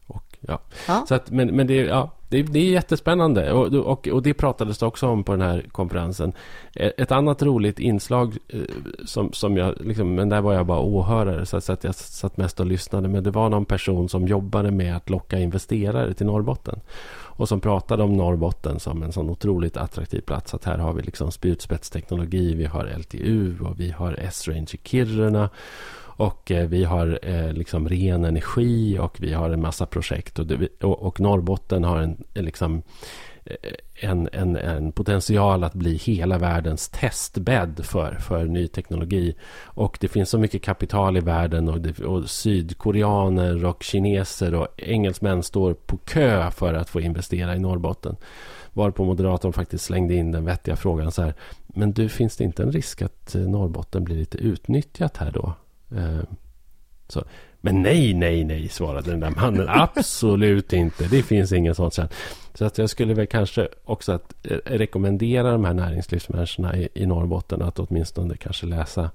Och, ja. Ja. Så att, men, men det, ja, det, det är jättespännande och, och, och det pratades det också om på den här konferensen. E, ett annat roligt inslag eh, som, som jag, liksom, men där var jag bara åhörare så att jag satt mest och lyssnade. Men det var någon person som jobbade med att locka investerare till Norrbotten. Och som pratade om Norrbotten som en sån otroligt attraktiv plats. Att här har vi liksom spjutspetsteknologi, vi har LTU och vi har S-Range i Kiruna. Och eh, vi har eh, liksom ren energi och vi har en massa projekt. Och, det, och, och Norrbotten har en, eh, liksom, eh, en, en, en, potential att bli hela världens testbädd för, för ny teknologi. Och det finns så mycket kapital i världen och, det, och sydkoreaner och kineser och engelsmän står på kö för att få investera i Norrbotten. Varpå moderatorn faktiskt slängde in den vettiga frågan så här. Men du, finns det inte en risk att eh, Norrbotten blir lite utnyttjat här då? Eh, så. Men nej, nej, nej, svarade den där mannen. (laughs) Absolut inte. Det finns ingen sånt sen. Så att jag skulle väl kanske också att eh, rekommendera de här näringslivsmänniskorna i, i Norrbotten att åtminstone kanske läsa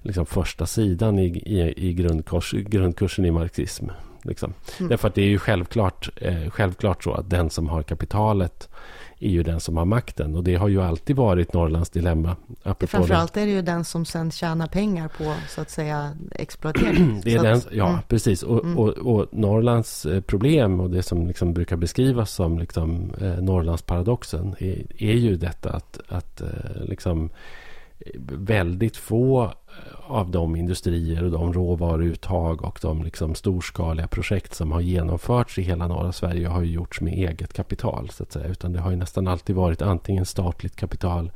liksom första sidan i, i, i grundkurs, grundkursen i marxism. Liksom. Mm. Därför att det är ju självklart, eh, självklart så att den som har kapitalet är ju den som har makten. Och det har ju alltid varit Norrlands dilemma. Framförallt är det ju den som sen tjänar pengar på, så att säga, exploatering. (clears throat) det är den, ja, mm. precis. Och, mm. och, och, Norrlands eh, problem och det som liksom brukar beskrivas som liksom, eh, Norrlandsparadoxen är, är ju detta att, att eh, liksom, väldigt få av de industrier och de råvaruuttag och de liksom storskaliga projekt som har genomförts i hela norra Sverige har ju gjorts med eget kapital. så att säga. Utan det har ju nästan alltid varit antingen statligt kapital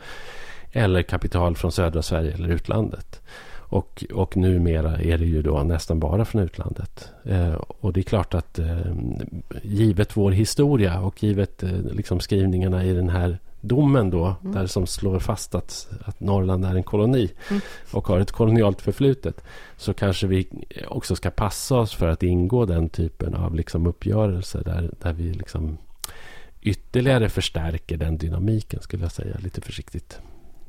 eller kapital från södra Sverige eller utlandet. Och, och numera är det ju då nästan bara från utlandet. Eh, och det är klart att eh, givet vår historia och givet eh, liksom skrivningarna i den här domen då, mm. där som slår fast att, att Norrland är en koloni mm. och har ett kolonialt förflutet, så kanske vi också ska passa oss för att ingå den typen av liksom uppgörelser där, där vi liksom ytterligare förstärker den dynamiken, skulle jag säga, lite försiktigt.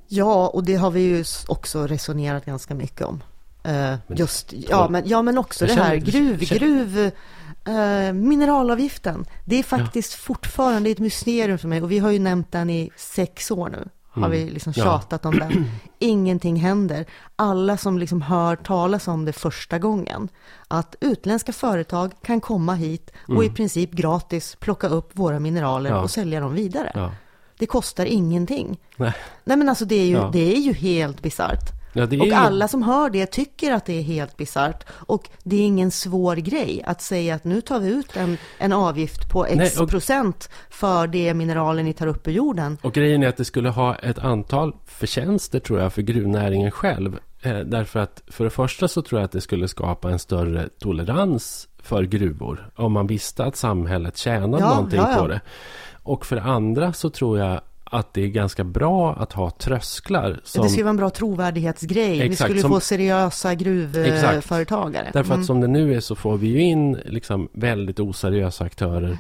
Ja, och det har vi ju också resonerat ganska mycket om. Uh, just, ja, men, ja, men också det här gruv, gruv Uh, mineralavgiften, det är faktiskt ja. fortfarande ett mysterium för mig och vi har ju nämnt den i sex år nu. Har mm. vi liksom tjatat ja. om den. (clears throat) Ingenting händer. Alla som liksom hör talas om det första gången, att utländska företag kan komma hit och mm. i princip gratis plocka upp våra mineraler ja. och sälja dem vidare. Det kostar ingenting. Nej. Nej men alltså det är ju, det är ju helt bisarrt. Ja, och ju... alla som hör det tycker att det är helt bisarrt. Och det är ingen svår grej att säga att nu tar vi ut en, en avgift på x Nej, och... procent för det mineralen ni tar upp ur jorden. Och grejen är att det skulle ha ett antal förtjänster tror jag för gruvnäringen själv. Eh, därför att för det första så tror jag att det skulle skapa en större tolerans för gruvor. Om man visste att samhället tjänade ja, någonting ja, ja. på det. Och för det andra så tror jag att det är ganska bra att ha trösklar. Som... Det skulle vara en bra trovärdighetsgrej. Exakt, vi skulle som... få seriösa gruvföretagare. Exakt. Därför mm. att som det nu är så får vi ju in liksom väldigt oseriösa aktörer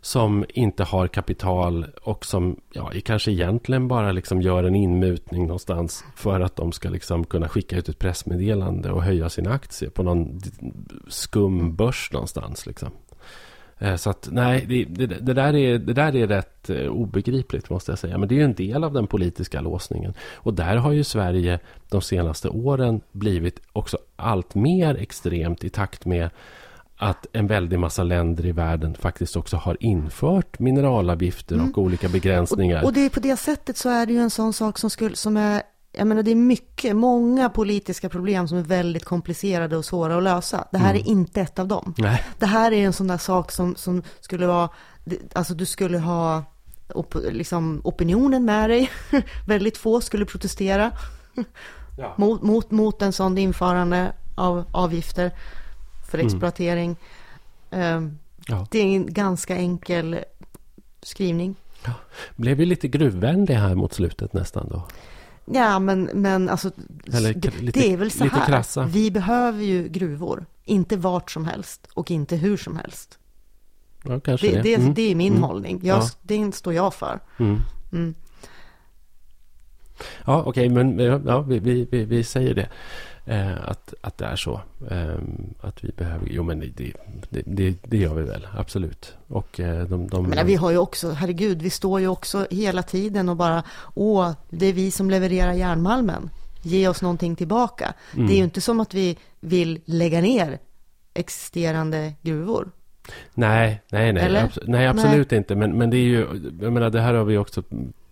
som inte har kapital och som ja, kanske egentligen bara liksom gör en inmutning någonstans för att de ska liksom kunna skicka ut ett pressmeddelande och höja sina aktier på någon skum börs någonstans. Liksom. Eh, så att nej, det, det, det, där är, det där är rätt eh, obegripligt måste jag säga. Men det är ju en del av den politiska låsningen. Och där har ju Sverige de senaste åren blivit också allt mer extremt i takt med att en väldig massa länder i världen faktiskt också har infört mineralavgifter mm. och olika begränsningar. Och, och, det är på det sättet så är det ju en sån sak som, skulle, som är jag menar det är mycket, många politiska problem som är väldigt komplicerade och svåra att lösa. Det här mm. är inte ett av dem. Nej. Det här är en sån där sak som, som skulle vara, alltså du skulle ha op, liksom opinionen med dig. (laughs) väldigt få skulle protestera (laughs) ja. mot, mot, mot en sån införande av avgifter för mm. exploatering. Mm. Ja. Det är en ganska enkel skrivning. Ja. Blev vi lite gruvvänliga här mot slutet nästan då? Ja, men, men alltså, Eller, det, lite, det är väl så här. Krassa. Vi behöver ju gruvor. Inte vart som helst och inte hur som helst. Ja, kanske det. Det, mm. det är min mm. hållning. Jag, ja. Det står jag för. Mm. mm. Ja, okej, okay, men ja, vi, vi, vi, säger det. Eh, att, att det är så. Eh, att vi behöver... Jo, men det, det, det, det gör vi väl. Absolut. Och eh, de... de men vi har ju också, herregud, vi står ju också hela tiden och bara, åh, det är vi som levererar järnmalmen. Ge oss någonting tillbaka. Mm. Det är ju inte som att vi vill lägga ner existerande gruvor. Nej, nej, nej, abs nej absolut nej. inte. Men, men det är ju, jag menar, det här har vi också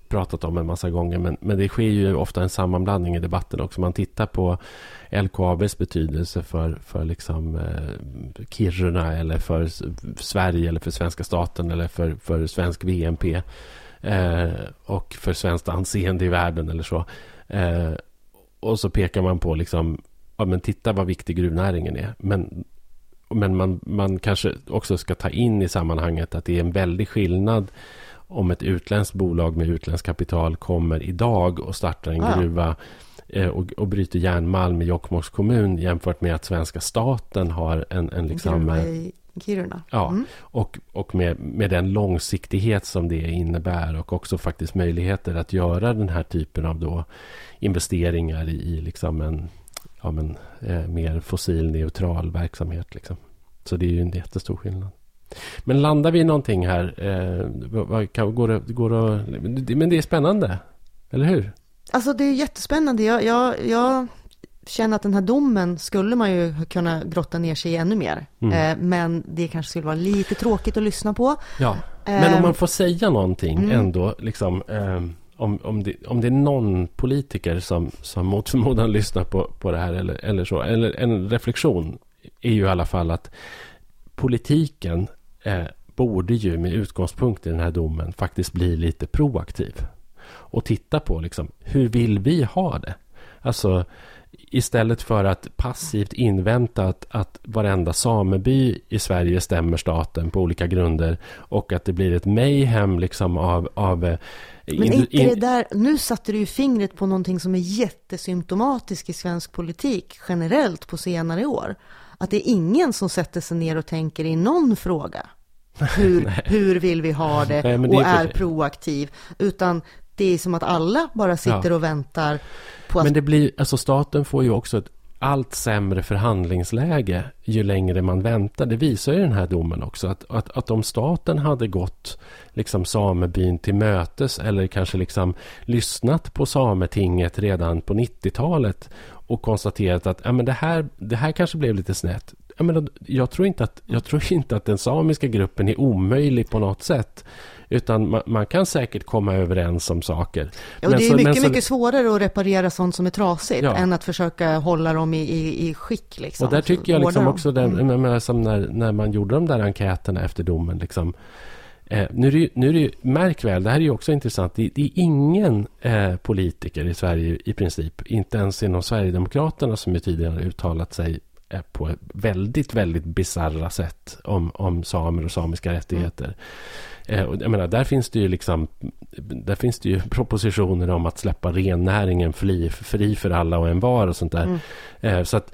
pratat om en massa gånger. Men, men det sker ju ofta en sammanblandning i debatten också. Man tittar på LKABs betydelse för, för liksom, eh, Kiruna eller för Sverige eller för svenska staten eller för, för svensk VNP. Eh, och för svenskt anseende i världen eller så. Eh, och så pekar man på liksom, ja men titta vad viktig gruvnäringen är. Men men man, man kanske också ska ta in i sammanhanget att det är en väldig skillnad om ett utländskt bolag med utländskt kapital kommer idag och startar en ja. gruva eh, och, och bryter järnmalm i Jokkmokks kommun jämfört med att svenska staten har en, en liksom... Gruva i Kiruna. Ja, mm. och, och med, med den långsiktighet som det innebär och också faktiskt möjligheter att göra den här typen av då investeringar i, i liksom en ja, men, eh, mer fossilneutral verksamhet. Liksom. Så det är ju en jättestor skillnad. Men landar vi i någonting här? Eh, kan, går det, går det, men det är spännande, eller hur? Alltså det är jättespännande. Jag, jag, jag känner att den här domen skulle man ju kunna grotta ner sig i ännu mer. Mm. Eh, men det kanske skulle vara lite tråkigt att lyssna på. Ja, men om eh, man får säga någonting mm. ändå, liksom, eh, om, om, det, om det är någon politiker som, som mot förmodan lyssnar på, på det här eller, eller så, eller en reflektion är ju i alla fall att politiken eh, borde ju med utgångspunkt i den här domen faktiskt bli lite proaktiv. Och titta på liksom, hur vill vi ha det? Alltså istället för att passivt invänta att, att varenda sameby i Sverige stämmer staten på olika grunder och att det blir ett mayhem liksom av, av eh, men inte det där, nu satte du ju fingret på någonting som är jättesymptomatiskt i svensk politik generellt på senare år. Att det är ingen som sätter sig ner och tänker i någon fråga. (laughs) Hur, hur vill vi ha det, Nej, det och är, är proaktiv. Utan det är som att alla bara sitter ja. och väntar på att... Men det blir, alltså staten får ju också ett allt sämre förhandlingsläge ju längre man väntar. Det visar ju den här domen också. Att, att, att om staten hade gått liksom samebyn till mötes eller kanske liksom lyssnat på Sametinget redan på 90-talet och konstaterat att ja, men det, här, det här kanske blev lite snett. Jag, menar, jag, tror inte att, jag tror inte att den samiska gruppen är omöjlig på något sätt. Utan man, man, kan säkert komma överens om saker. Ja, och det är så, mycket, så, mycket svårare att reparera sånt som är trasigt ja. än att försöka hålla dem i, i, i skick. Liksom. Och där tycker jag liksom också, den, mm. när, när man gjorde de där enkäterna efter domen. Liksom, Eh, nu, är det, nu är det märk väl, det här är ju också intressant. Det, det är ingen eh, politiker i Sverige i princip, inte ens inom Sverigedemokraterna som ju tidigare uttalat sig på väldigt, väldigt bizarra sätt om, om samer och samiska rättigheter. Mm. Eh, och jag menar, där finns det ju liksom där finns det ju propositioner om att släppa rennäringen fri, fri för alla och en var och sånt där. Mm. Eh, så att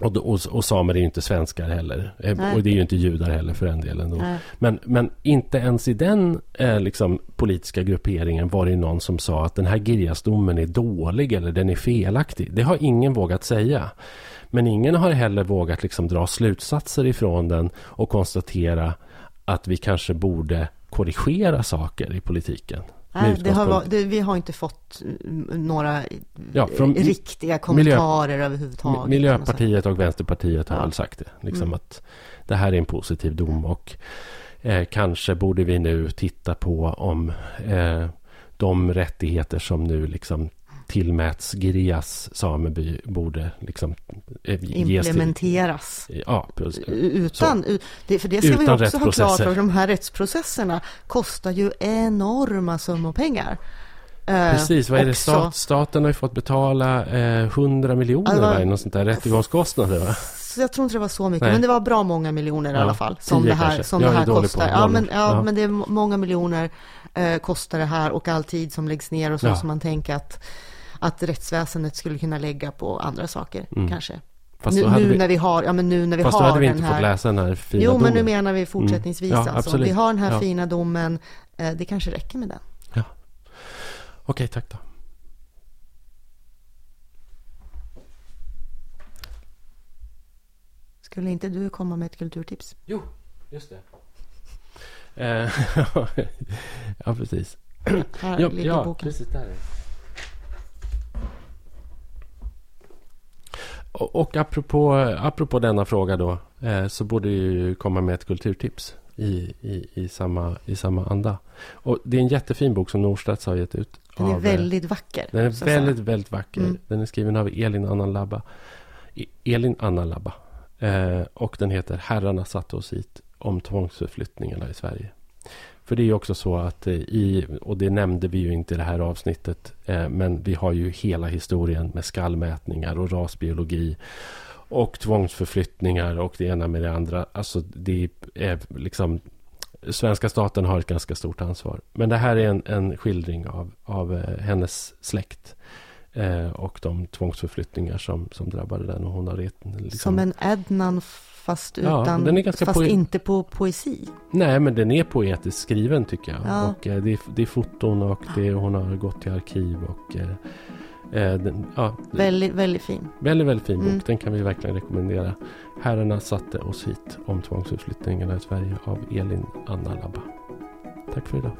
och, och, och, samer är ju inte svenskar heller. Eh, Nej. Och det är ju inte judar heller för den delen. Men, men inte ens i den eh, liksom, politiska grupperingen var det någon som sa att den här Girjasdomen är dålig eller den är felaktig. Det har ingen vågat säga. Men ingen har heller vågat liksom, dra slutsatser ifrån den och konstatera att vi kanske borde korrigera saker i politiken. Nej, det har, det, vi har inte fått några ja, riktiga kommentarer miljö, överhuvudtaget. Miljöpartiet och Vänsterpartiet har ja. väl sagt det. Liksom mm. att det här är en positiv dom och eh, kanske borde vi nu titta på om eh, de rättigheter som nu liksom tillmäts Girjas sameby borde liksom eh, implementeras. Till, ja, Utan, det, för det ska Utan vi också ha klart för. De här rättsprocesserna kostar ju enorma summor pengar. Eh, Precis, vad är det? Stat, staten har ju fått betala eh, 100 miljoner, alltså, något sånt där rättegångskostnader va? jag tror inte det var så mycket, Nej. men det var bra många miljoner ja, i alla fall. Som det här, som det här kostar. Ja men, ja, ja, men det är många miljoner eh, kostar det här och all tid som läggs ner och så som man tänker att att rättsväsendet skulle kunna lägga på andra saker mm. kanske. Fast nu, nu vi, när vi har, ja men nu när vi fast har då hade vi den inte här, fått läsa den här fina Jo, domen. men nu menar vi fortsättningsvis mm. ja, alltså. Vi har den här ja. fina domen, eh, det kanske räcker med den. Ja. Okej, tack då. Skulle inte du komma med ett kulturtips? Jo, just det. Eh, (laughs) ja, precis. Här Ja, ligger boken. precis. Där är det. Och, och apropå, apropå denna fråga då, eh, så borde ju komma med ett kulturtips i, i, i, samma, i samma anda. Och det är en jättefin bok som Norstedts har gett ut. Den är av, eh, väldigt vacker. Den är väldigt, väldigt vacker. Mm. Den är skriven av Elin Anna. E- Elin Anna. Eh, och den heter Herrarna satte oss hit om tvångsförflyttningarna i Sverige. För det är ju också så att eh, i, och det nämnde vi ju inte i det här avsnittet, eh, men vi har ju hela historien med skallmätningar och rasbiologi och tvångsförflyttningar och det ena med det andra. Alltså det är liksom Svenska staten har ett ganska stort ansvar. Men det här är en, en skildring av, av eh, hennes släkt. Eh, och de tvångsförflyttningar som, som drabbade den. Och hon har ret, liksom, Som en Ednan fast, Ja, utan, ganska fast poe- inte på poesi. Nej, men den är poetiskt skriven tycker jag. Ja. Och eh, det, är, det är foton och det, är- hon har gått till arkiv. Och, eh, eh, den, ja, Väldigt, väldigt fin. väldigt, väldigt fin bok. Mm. Den kan vi verkligen rekommendera. Herrarna satte oss hit om tvångsförflyttningarna i Sverige av Elin Anna Labba. Tack för idag.